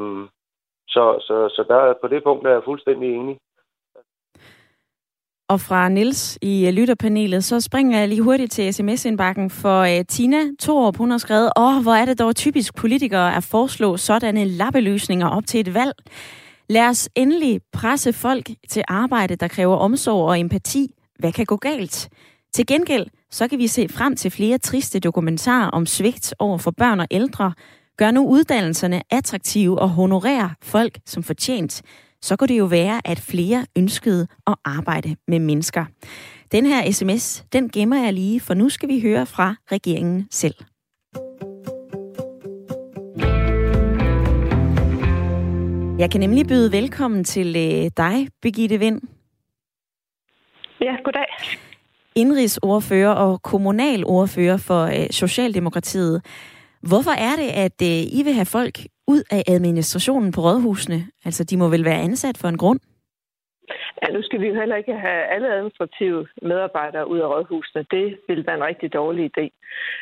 så, så, så der, på det punkt er jeg fuldstændig enig. Og fra Nils i øh, lytterpanelet, så springer jeg lige hurtigt til sms-indbakken, for uh, Tina Torup, hun har skrevet, åh, hvor er det dog typisk politikere at foreslå sådanne lappeløsninger op til et valg. Lad os endelig presse folk til arbejde, der kræver omsorg og empati. Hvad kan gå galt? Til gengæld, så kan vi se frem til flere triste dokumentarer om svigt over for børn og ældre. Gør nu uddannelserne attraktive og honorerer folk som fortjent. Så kunne det jo være, at flere ønskede at arbejde med mennesker. Den her sms, den gemmer jeg lige, for nu skal vi høre fra regeringen selv. Jeg kan nemlig byde velkommen til øh, dig, Birgitte Vind. Ja, goddag indrigsordfører og kommunalordfører for øh, Socialdemokratiet. Hvorfor er det, at øh, I vil have folk ud af administrationen på rådhusene? Altså, de må vel være ansat for en grund? Ja, nu skal vi jo heller ikke have alle administrative medarbejdere ud af rådhusene. Det vil være en rigtig dårlig idé.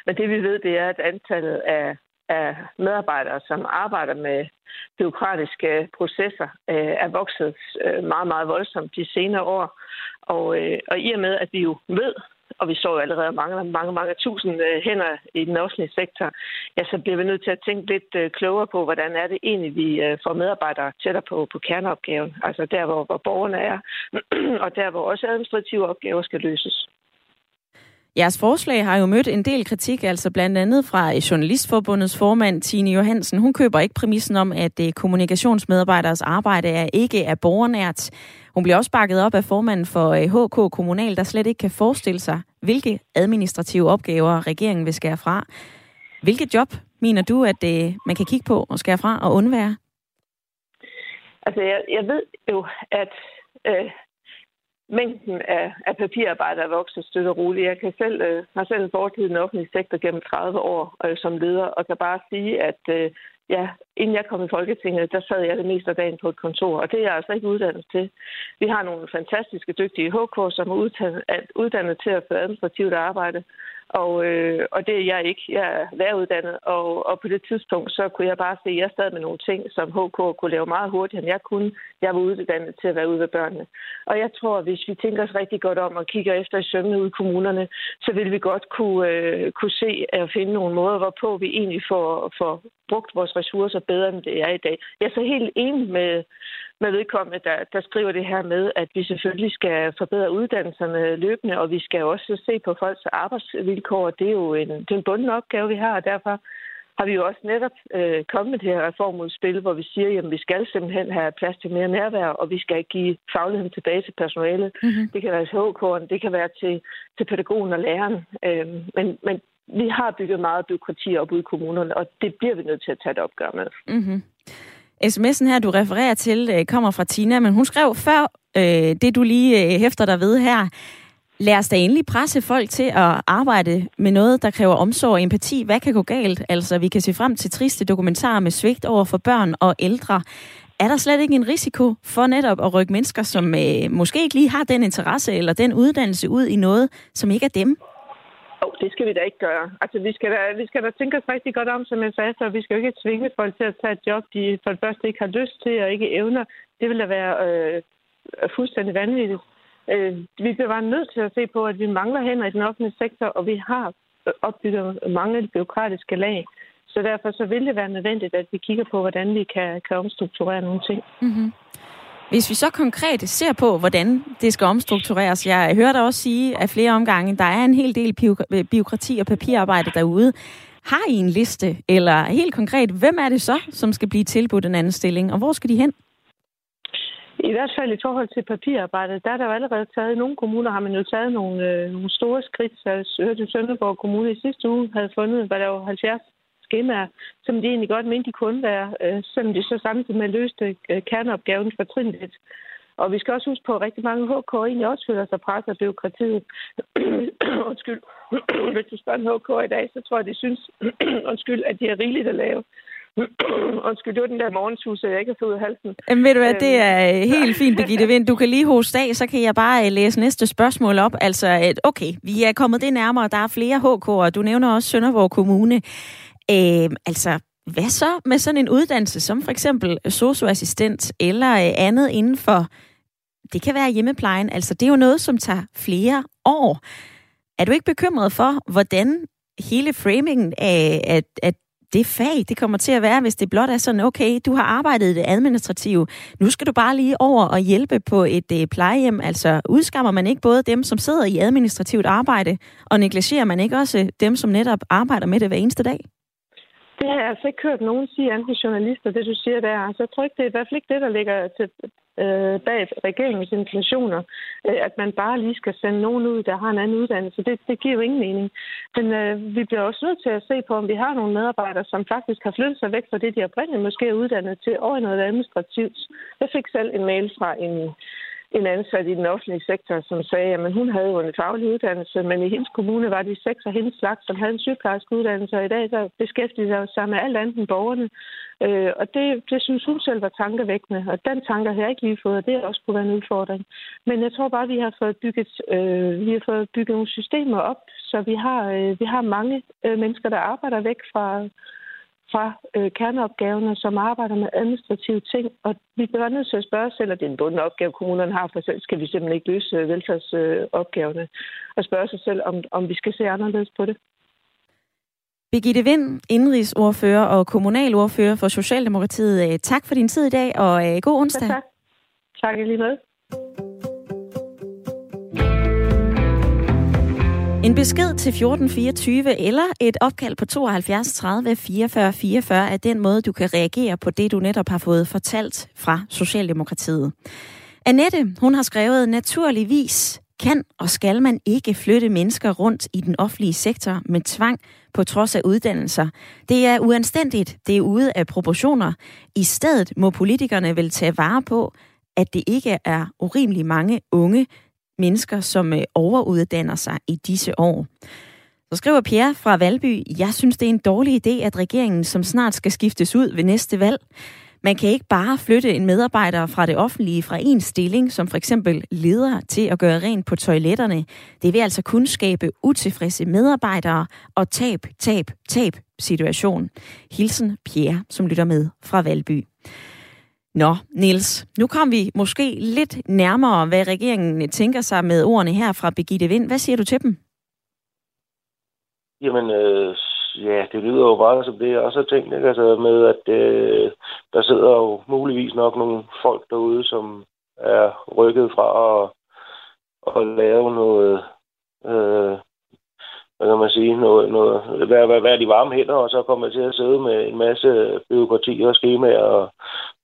Men det vi ved, det er, at antallet af af medarbejdere, som arbejder med byråkratiske processer, øh, er vokset øh, meget, meget voldsomt de senere år. Og, øh, og i og med, at vi jo ved, og vi så jo allerede mange, mange, mange tusind øh, hænder i den offentlige sektor, ja, så bliver vi nødt til at tænke lidt øh, klogere på, hvordan er det egentlig, vi øh, får medarbejdere tættere på, på kerneopgaven. Altså der, hvor, hvor borgerne er, og der, hvor også administrative opgaver skal løses. Jeres forslag har jo mødt en del kritik, altså blandt andet fra Journalistforbundets formand Tine Johansen. Hun køber ikke præmissen om, at øh, kommunikationsmedarbejderes arbejde er ikke er borgernært. Hun bliver også bakket op af formanden for øh, HK Kommunal, der slet ikke kan forestille sig, hvilke administrative opgaver regeringen vil skære fra. Hvilke job mener du, at øh, man kan kigge på og skære fra og undvære? Altså, jeg, jeg ved jo, at øh, mængden af, af papirarbejde er vokset støtte og roligt. Jeg kan selv, øh, har selv fortid i den offentlige sektor gennem 30 år øh, som leder, og kan bare sige, at øh, ja, inden jeg kom i Folketinget, der sad jeg det meste af dagen på et kontor, og det er jeg altså ikke uddannet til. Vi har nogle fantastiske, dygtige HK, som er uddannet, uddannet til at få administrativt arbejde, og, øh, og det er jeg ikke. Jeg er læreruddannet, og, og på det tidspunkt, så kunne jeg bare se, at jeg stadig med nogle ting, som HK kunne lave meget hurtigere, end jeg kunne. Jeg var uddannet til at være ude ved børnene. Og jeg tror, at hvis vi tænker os rigtig godt om og kigger efter i sømmene ude i kommunerne, så vil vi godt kunne, øh, kunne se at finde nogle måder, hvorpå vi egentlig får, får brugt vores ressourcer bedre, end det er i dag. Jeg er så helt enig med, med vedkommende, der, der skriver det her med, at vi selvfølgelig skal forbedre uddannelserne løbende, og vi skal også se på folks arbejdsvilkår. Det er jo en, det er en bunden opgave, vi har, og derfor har vi jo også netop øh, kommet med det her reformudspil, hvor vi siger, at vi skal simpelthen have plads til mere nærvær, og vi skal give fagligheden tilbage til personalet. Mm-hmm. Det kan være til HK'en, det kan være til, til pædagogen og læreren. Øh, men, men vi har bygget meget byråkrati op ude i kommunerne, og det bliver vi nødt til at tage et opgør med. Mm-hmm. SMS'en her, du refererer til, øh, kommer fra Tina, men hun skrev før øh, det, du lige øh, hæfter dig ved her. Lad os da endelig presse folk til at arbejde med noget, der kræver omsorg og empati. Hvad kan gå galt? Altså, vi kan se frem til triste dokumentarer med svigt over for børn og ældre. Er der slet ikke en risiko for netop at rykke mennesker, som øh, måske ikke lige har den interesse eller den uddannelse ud i noget, som ikke er dem? Oh, det skal vi da ikke gøre. Altså, vi skal da, vi skal da tænke os rigtig godt om, som jeg sagde, så vi skal jo ikke tvinge folk til at tage et job, de for det første ikke har lyst til og ikke evner. Det vil da være øh, fuldstændig vanvittigt. Øh, vi bliver bare nødt til at se på, at vi mangler hænder i den offentlige sektor, og vi har øh, opbygget mange byråkratiske lag. Så derfor så vil det være nødvendigt, at vi kigger på, hvordan vi kan, kan omstrukturere nogle ting. Mm-hmm. Hvis vi så konkret ser på, hvordan det skal omstruktureres, jeg hører dig også sige af flere omgange, der er en hel del byråkrati øh, og papirarbejde derude. Har I en liste, eller helt konkret, hvem er det så, som skal blive tilbudt en anden stilling, og hvor skal de hen? I hvert fald i forhold til papirarbejdet, der er der jo allerede taget, i nogle kommuner har man jo taget nogle, øh, nogle store skridt. Så jeg hørte Sønderborg Kommune i sidste uge havde fundet, hvad der var 70 skemaer, som de egentlig godt mente, de kunne være, øh, selvom de så samtidig med løste øh, kerneopgaven for trinligt. Og vi skal også huske på, at rigtig mange HK egentlig også føler sig presset af byråkratiet. undskyld. Hvis du spørger en HK i dag, så tror jeg, de synes, undskyld, at de er rigeligt at lave. Undskyld, det var den der morgensus, jeg ikke har fået ud af halsen. Jamen, ved du hvad, det er øh, helt fint, Birgitte Vind. Du kan lige hoste af, så kan jeg bare øh, læse næste spørgsmål op. Altså, okay, vi er kommet det nærmere, der er flere HK'er. Du nævner også Sønderborg Kommune. Øh, altså, hvad så med sådan en uddannelse som for eksempel socioassistent eller øh, andet inden for, det kan være hjemmeplejen, altså det er jo noget, som tager flere år. Er du ikke bekymret for, hvordan hele framingen af, at, at det fag, det kommer til at være, hvis det blot er sådan, okay, du har arbejdet i det administrative, nu skal du bare lige over og hjælpe på et øh, plejehjem. Altså udskammer man ikke både dem, som sidder i administrativt arbejde, og negligerer man ikke også dem, som netop arbejder med det hver eneste dag? Det har jeg altså ikke hørt nogen sige, andre journalister, det du siger der. Altså, jeg tror ikke, det er i hvert fald ikke det, der ligger til, øh, bag regeringens intentioner, øh, at man bare lige skal sende nogen ud, der har en anden uddannelse. Det, det giver jo ingen mening. Men øh, vi bliver også nødt til at se på, om vi har nogle medarbejdere, som faktisk har flyttet sig væk fra det, de oprindeligt måske er uddannet til, over i noget administrativt. Jeg fik selv en mail fra en en ansat i den offentlige sektor, som sagde, at hun havde jo en faglig uddannelse, men i hendes kommune var de seks af hendes slags, som havde en sygeplejerske uddannelse, og i dag så beskæftigede sig med alt andet end borgerne. Øh, og det, det synes hun selv var tankevækkende, og den tanke har jeg ikke lige fået, og det er også kunne være en udfordring. Men jeg tror bare, at vi har fået bygget, øh, vi har fået bygget nogle systemer op, så vi har, øh, vi har mange øh, mennesker, der arbejder væk fra, fra øh, kerneopgaverne, som arbejder med administrative ting. Og vi bliver nødt til at spørge selv, at det er en bunden opgave, kommunerne har, for selv skal vi simpelthen ikke løse øh, velfærdsopgaverne. Øh, og spørge sig selv, om, om vi skal se anderledes på det. Birgitte Vind, indrigsordfører og kommunalordfører for Socialdemokratiet. Øh, tak for din tid i dag, og øh, god onsdag. Ja, tak. Tak lige med. En besked til 1424 eller et opkald på 72 30 44 44 er den måde, du kan reagere på det, du netop har fået fortalt fra Socialdemokratiet. Annette, hun har skrevet, naturligvis kan og skal man ikke flytte mennesker rundt i den offentlige sektor med tvang på trods af uddannelser. Det er uanstændigt, det er ude af proportioner. I stedet må politikerne vel tage vare på, at det ikke er urimelig mange unge, mennesker, som øh, overuddanner sig i disse år. Så skriver Pierre fra Valby, jeg synes, det er en dårlig idé, at regeringen, som snart skal skiftes ud ved næste valg, man kan ikke bare flytte en medarbejder fra det offentlige fra en stilling, som for eksempel leder til at gøre rent på toiletterne. Det vil altså kun skabe utilfredse medarbejdere og tab, tab, tab situation. Hilsen Pierre, som lytter med fra Valby. Nå, Niels, nu kom vi måske lidt nærmere, hvad regeringen tænker sig med ordene her fra Birgitte Vind. Hvad siger du til dem? Jamen, øh, ja, det lyder jo bare som det, jeg også har tænkt, ikke? Altså med, at øh, der sidder jo muligvis nok nogle folk derude, som er rykket fra at, at lave noget, øh, hvad kan man sige, noget, noget, hvad, hvad, hvad er de varme hænder, og så kommer til at sidde med en masse byråkrati og skemaer, og,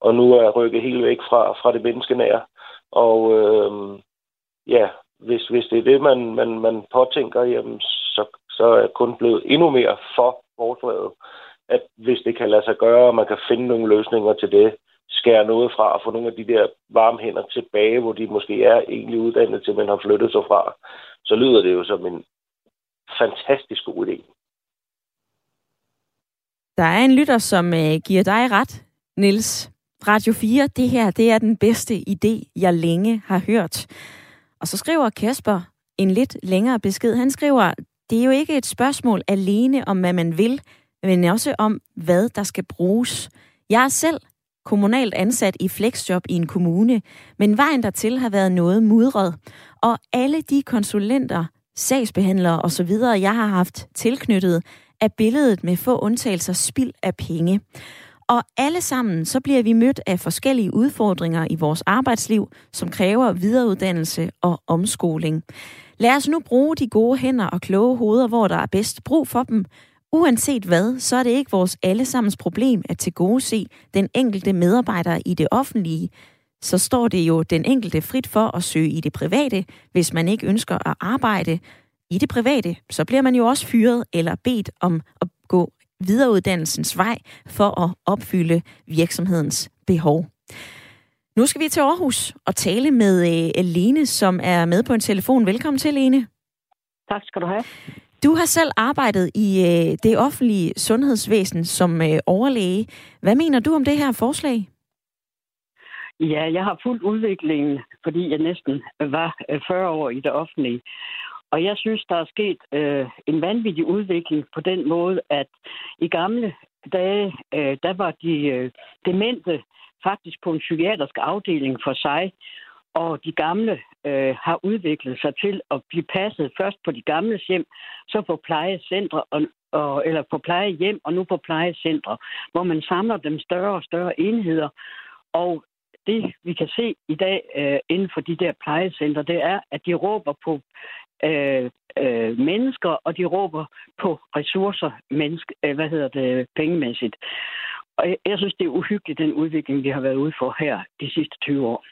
og nu er rykket helt væk fra, fra det menneskenære. Og øh, ja, hvis, hvis det er det, man, man, man påtænker, jamen, så, så er jeg kun blevet endnu mere for forslaget, at hvis det kan lade sig gøre, og man kan finde nogle løsninger til det, skære noget fra og få nogle af de der varme hænder tilbage, hvor de måske er egentlig uddannet til, man har flyttet sig fra, så lyder det jo som en fantastisk god idé. Der er en lytter, som øh, giver dig ret, Nils. Radio 4, det her, det er den bedste idé, jeg længe har hørt. Og så skriver Kasper en lidt længere besked. Han skriver, det er jo ikke et spørgsmål alene om, hvad man vil, men også om, hvad der skal bruges. Jeg er selv kommunalt ansat i flexjob i en kommune, men vejen dertil har været noget mudret. Og alle de konsulenter, sagsbehandlere osv., jeg har haft tilknyttet, er billedet med få undtagelser spild af penge. Og alle sammen, så bliver vi mødt af forskellige udfordringer i vores arbejdsliv, som kræver videreuddannelse og omskoling. Lad os nu bruge de gode hænder og kloge hoveder, hvor der er bedst brug for dem. Uanset hvad, så er det ikke vores allesammens problem at tilgodese den enkelte medarbejder i det offentlige. Så står det jo den enkelte frit for at søge i det private, hvis man ikke ønsker at arbejde i det private. Så bliver man jo også fyret eller bedt om at gå videreuddannelsens vej for at opfylde virksomhedens behov. Nu skal vi til Aarhus og tale med øh, Lene, som er med på en telefon. Velkommen til, Lene. Tak skal du have. Du har selv arbejdet i øh, det offentlige sundhedsvæsen som øh, overlæge. Hvad mener du om det her forslag? Ja, jeg har fuldt udviklingen, fordi jeg næsten var 40 år i det offentlige. Og jeg synes, der er sket øh, en vanvittig udvikling på den måde, at i gamle dage, øh, der var de øh, demente faktisk på en psykiatrisk afdeling for sig, og de gamle øh, har udviklet sig til at blive passet først på de gamle hjem, så på plejecentre og, og, eller på plejehjem og nu på plejecentre, hvor man samler dem større og større enheder. Og det, vi kan se i dag øh, inden for de der plejecentre, det er, at de råber på øh, øh, mennesker, og de råber på ressourcer, menneske, øh, hvad hedder det, pengemæssigt. Og jeg, jeg synes, det er uhyggeligt, den udvikling, vi har været ude for her de sidste 20 år.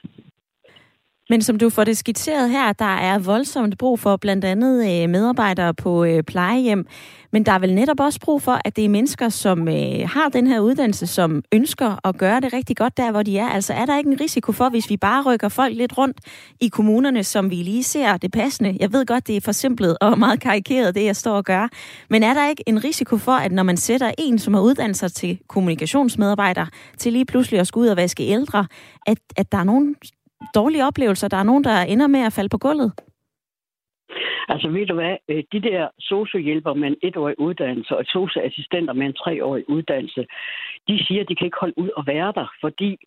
Men som du får det skitseret her, der er voldsomt brug for blandt andet øh, medarbejdere på øh, plejehjem. Men der er vel netop også brug for, at det er mennesker, som øh, har den her uddannelse, som ønsker at gøre det rigtig godt der, hvor de er. Altså er der ikke en risiko for, hvis vi bare rykker folk lidt rundt i kommunerne, som vi lige ser det passende? Jeg ved godt, det er forsimplet og meget karikeret, det jeg står og gør. Men er der ikke en risiko for, at når man sætter en, som har uddannet sig til kommunikationsmedarbejder, til lige pludselig at skulle ud og vaske ældre, at, at der er nogen dårlige oplevelser. Der er nogen, der ender med at falde på gulvet. Altså ved du hvad, øh, de der sociohjælper med en etårig uddannelse og socioassistenter med en treårig uddannelse, de siger, at de kan ikke holde ud at være der, fordi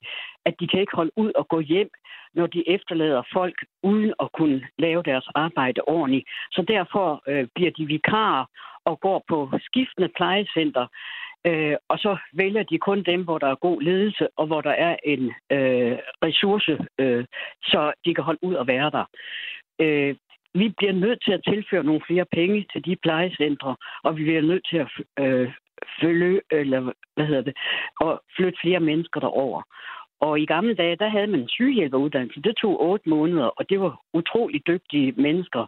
at de kan ikke holde ud at gå hjem, når de efterlader folk uden at kunne lave deres arbejde ordentligt. Så derfor øh, bliver de vikarer og går på skiftende plejecenter, øh, og så vælger de kun dem, hvor der er god ledelse, og hvor der er en øh, ressource, øh, så de kan holde ud og være der. Øh, vi bliver nødt til at tilføre nogle flere penge til de plejecentre, og vi bliver nødt til at øh, følge, eller hvad hedder det, og flytte flere mennesker derover. Og i gamle dage, der havde man en sygehjælperuddannelse. Det tog otte måneder, og det var utrolig dygtige mennesker,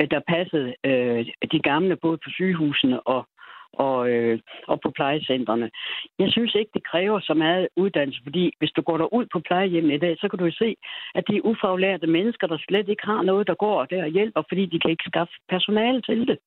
øh, der passede øh, de gamle både på sygehusene og og, øh, og på plejecentrene. Jeg synes ikke, det kræver så meget uddannelse, fordi hvis du går der ud på plejehjemmet i dag, så kan du se, at de er ufaglærte mennesker, der slet ikke har noget, der går der og hjælper, fordi de kan ikke skaffe personale til det.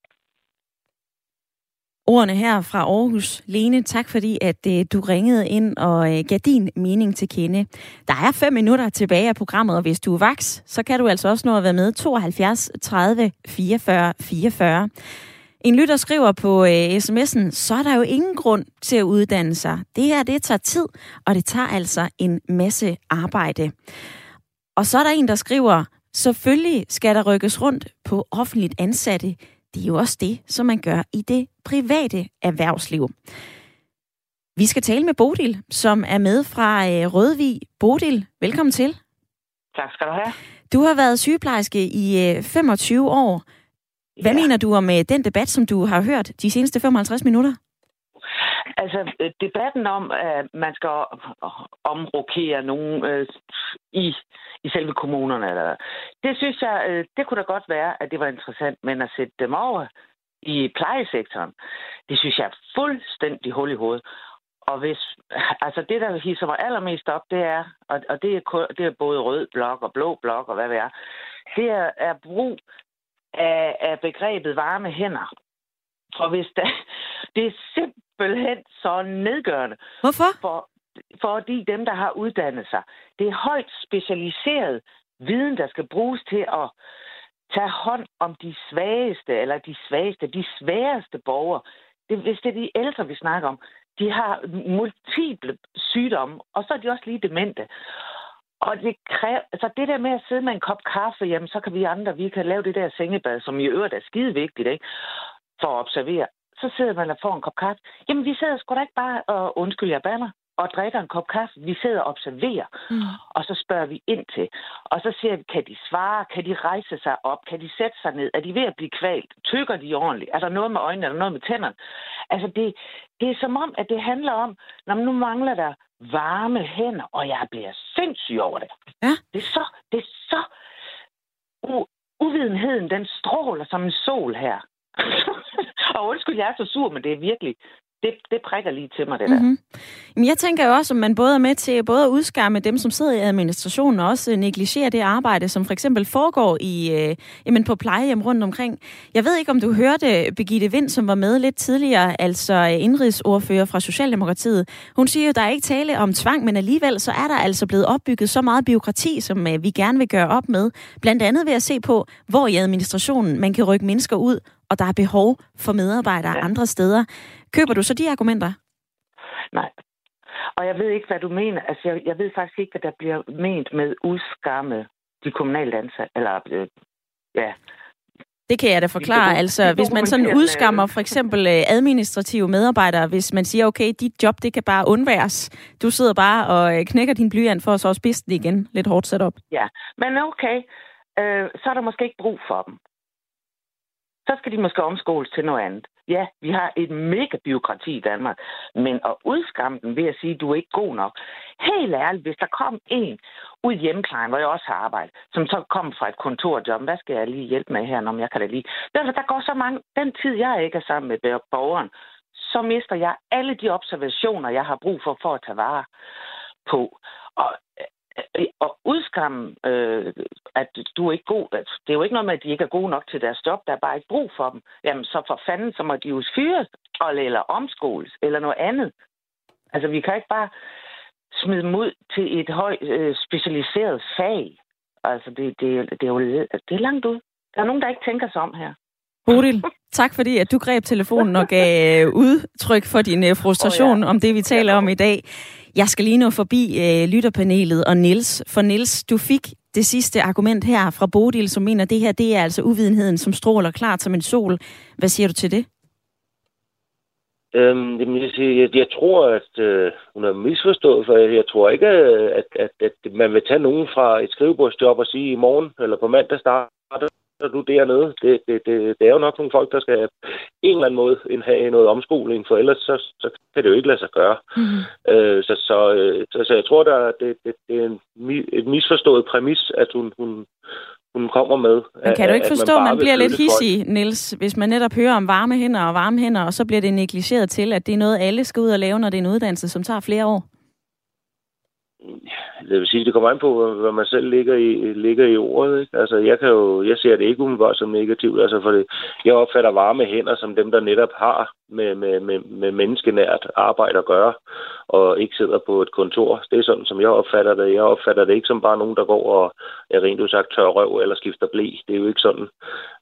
Ordene her fra Aarhus. Lene, tak fordi, at øh, du ringede ind og øh, gav din mening til kende. Der er fem minutter tilbage af programmet, og hvis du er vaks, så kan du altså også nå at være med 72 30 44 44. En lytter skriver på øh, sms'en, så er der jo ingen grund til at uddanne sig. Det her, det tager tid, og det tager altså en masse arbejde. Og så er der en, der skriver, selvfølgelig skal der rykkes rundt på offentligt ansatte. Det er jo også det, som man gør i det private erhvervsliv. Vi skal tale med Bodil, som er med fra øh, Rødvig. Bodil, velkommen til. Tak skal du have. Du har været sygeplejerske i 25 øh, år. Hvad ja. mener du om øh, den debat, som du har hørt de seneste 55 minutter? Altså, øh, debatten om, at man skal omrokere nogen øh, i, i selve kommunerne, eller, det synes jeg, øh, det kunne da godt være, at det var interessant, men at sætte dem over i plejesektoren, det synes jeg er fuldstændig hul i hovedet. Og hvis, altså det, der hisser mig allermest op, det er, og, og det, er, det er både rød blok og blå blok og hvad det er, det er, er brug af, af begrebet varme hænder. For hvis der, det er simpelthen så nedgørende. Hvorfor? For, fordi dem, der har uddannet sig, det er højt specialiseret viden, der skal bruges til at tage hånd om de svageste, eller de svageste, de sværeste borgere. Det, hvis det er de ældre, vi snakker om, de har multiple sygdomme, og så er de også lige demente. Og det kræver, altså det der med at sidde med en kop kaffe, jamen så kan vi andre, vi kan lave det der sengebad, som i øvrigt er skide vigtigt, ikke? For at observere. Så sidder man og får en kop kaffe. Jamen vi sidder sgu da ikke bare og undskyld, jeg banner og drikker en kop kaffe. Vi sidder og observerer, mm. og så spørger vi ind til. Og så ser vi, kan de svare? Kan de rejse sig op? Kan de sætte sig ned? Er de ved at blive kvalt? Tykker de ordentligt? Er der noget med øjnene? Er der noget med tænderne? Altså, det, det er som om, at det handler om, når nu mangler der varme hænder, og jeg bliver sindssyg over det. Ja. Det er så, det er så u- uvidenheden, den stråler som en sol her. og undskyld, jeg er så sur, men det er virkelig, det, det prikker lige til mig, det mm-hmm. der. Men jeg tænker jo også, at man både er med til både at udskamme dem, som sidder i administrationen, og også negligere det arbejde, som for eksempel foregår i, øh, jamen på plejehjem rundt omkring. Jeg ved ikke, om du hørte Begitte Vind, som var med lidt tidligere, altså øh, indrigsordfører fra Socialdemokratiet. Hun siger jo, at der er ikke tale om tvang, men alligevel så er der altså blevet opbygget så meget byråkrati, som øh, vi gerne vil gøre op med. Blandt andet ved at se på, hvor i administrationen man kan rykke mennesker ud, og der er behov for medarbejdere ja. andre steder. Køber du så de argumenter? Nej. Og jeg ved ikke, hvad du mener. Altså, jeg, jeg ved faktisk ikke, hvad der bliver ment med udskamme de kommunale ansatte. Eller, øh, ja, det kan jeg da forklare. Altså, hvis man sådan udskammer for eksempel øh, administrative medarbejdere, hvis man siger, okay, dit job, det kan bare undværes. Du sidder bare og øh, knækker din blyant for at så også den igen. Lidt hårdt sat op. Ja, men okay. Øh, så er der måske ikke brug for dem. Så skal de måske omskoles til noget andet. Ja, vi har et mega byråkrati i Danmark, men at udskamme den ved at sige, at du er ikke god nok. Helt ærligt, hvis der kom en ud i hjemmeplejen, hvor jeg også har arbejdet, som så kom fra et kontorjob, hvad skal jeg lige hjælpe med her, når jeg kan da lige... Der, der går så mange... Den tid, jeg ikke er sammen med borgeren, så mister jeg alle de observationer, jeg har brug for, for at tage vare på. Og og udskamme, øh, at du er ikke god. Altså, det er jo ikke noget med, at de ikke er gode nok til deres job. Der er bare ikke brug for dem. Jamen, så for fanden, så må de jo fyres eller omskoles eller noget andet. Altså, vi kan ikke bare smide dem ud til et højt øh, specialiseret fag. Altså, det, det, det, er jo det er langt ud. Der er nogen, der ikke tænker sig om her. Bodil, tak fordi at du greb telefonen og gav øh, udtryk for din øh, frustration oh, ja. om det, vi taler om i dag. Jeg skal lige nå forbi uh, lytterpanelet og Nils. For Nils, du fik det sidste argument her fra Bodil, som mener, at det her det er altså uvidenheden, som stråler klart som en sol. Hvad siger du til det? Øhm, jamen, jeg, jeg, jeg tror, at øh, hun har misforstået, for jeg, jeg tror ikke, at, at, at man vil tage nogen fra et skrivebordsjob og sige, i morgen eller på mandag starter du dernede. Det, det, det, det er jo nok nogle folk, der skal have en eller anden måde have noget omskoling, for ellers så, så kan det jo ikke lade sig gøre. Mm-hmm. Øh, så, så, øh, så, så jeg tror, der, det, det, det er en, et misforstået præmis, at hun, hun, hun kommer med. Men kan du ikke forstå, at man, man bliver lidt hissig, Niels, hvis man netop hører om varme hænder og varme hænder, og så bliver det negligeret til, at det er noget, alle skal ud og lave, når det er en uddannelse, som tager flere år? Det vil sige, det kommer an på, hvad man selv ligger i, ligger i ordet. Ikke? Altså, jeg, kan jo, jeg ser det ikke umiddelbart som negativt, altså, for det, jeg opfatter varme hænder som dem, der netop har med, med, med, med menneskenært arbejde at gøre, og ikke sidder på et kontor. Det er sådan, som jeg opfatter det. Jeg opfatter det ikke som bare nogen, der går og er rent udsagt tør røv eller skifter blæ. Det er jo ikke sådan.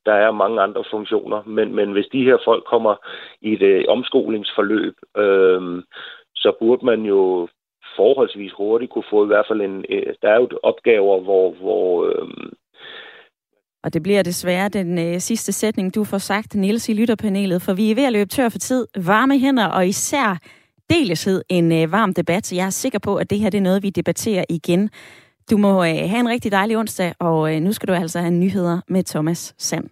Der er mange andre funktioner, men, men hvis de her folk kommer i et øh, omskolingsforløb, øh, så burde man jo forholdsvis hurtigt kunne få i hvert fald en... Øh, der er jo opgaver, hvor... hvor øh, og det bliver desværre den øh, sidste sætning, du får sagt, Niels, i lytterpanelet, for vi er ved at løbe tør for tid. Varme hænder, og især deleshed en øh, varm debat. Så jeg er sikker på, at det her det er noget, vi debatterer igen. Du må øh, have en rigtig dejlig onsdag, og øh, nu skal du altså have nyheder med Thomas Sand.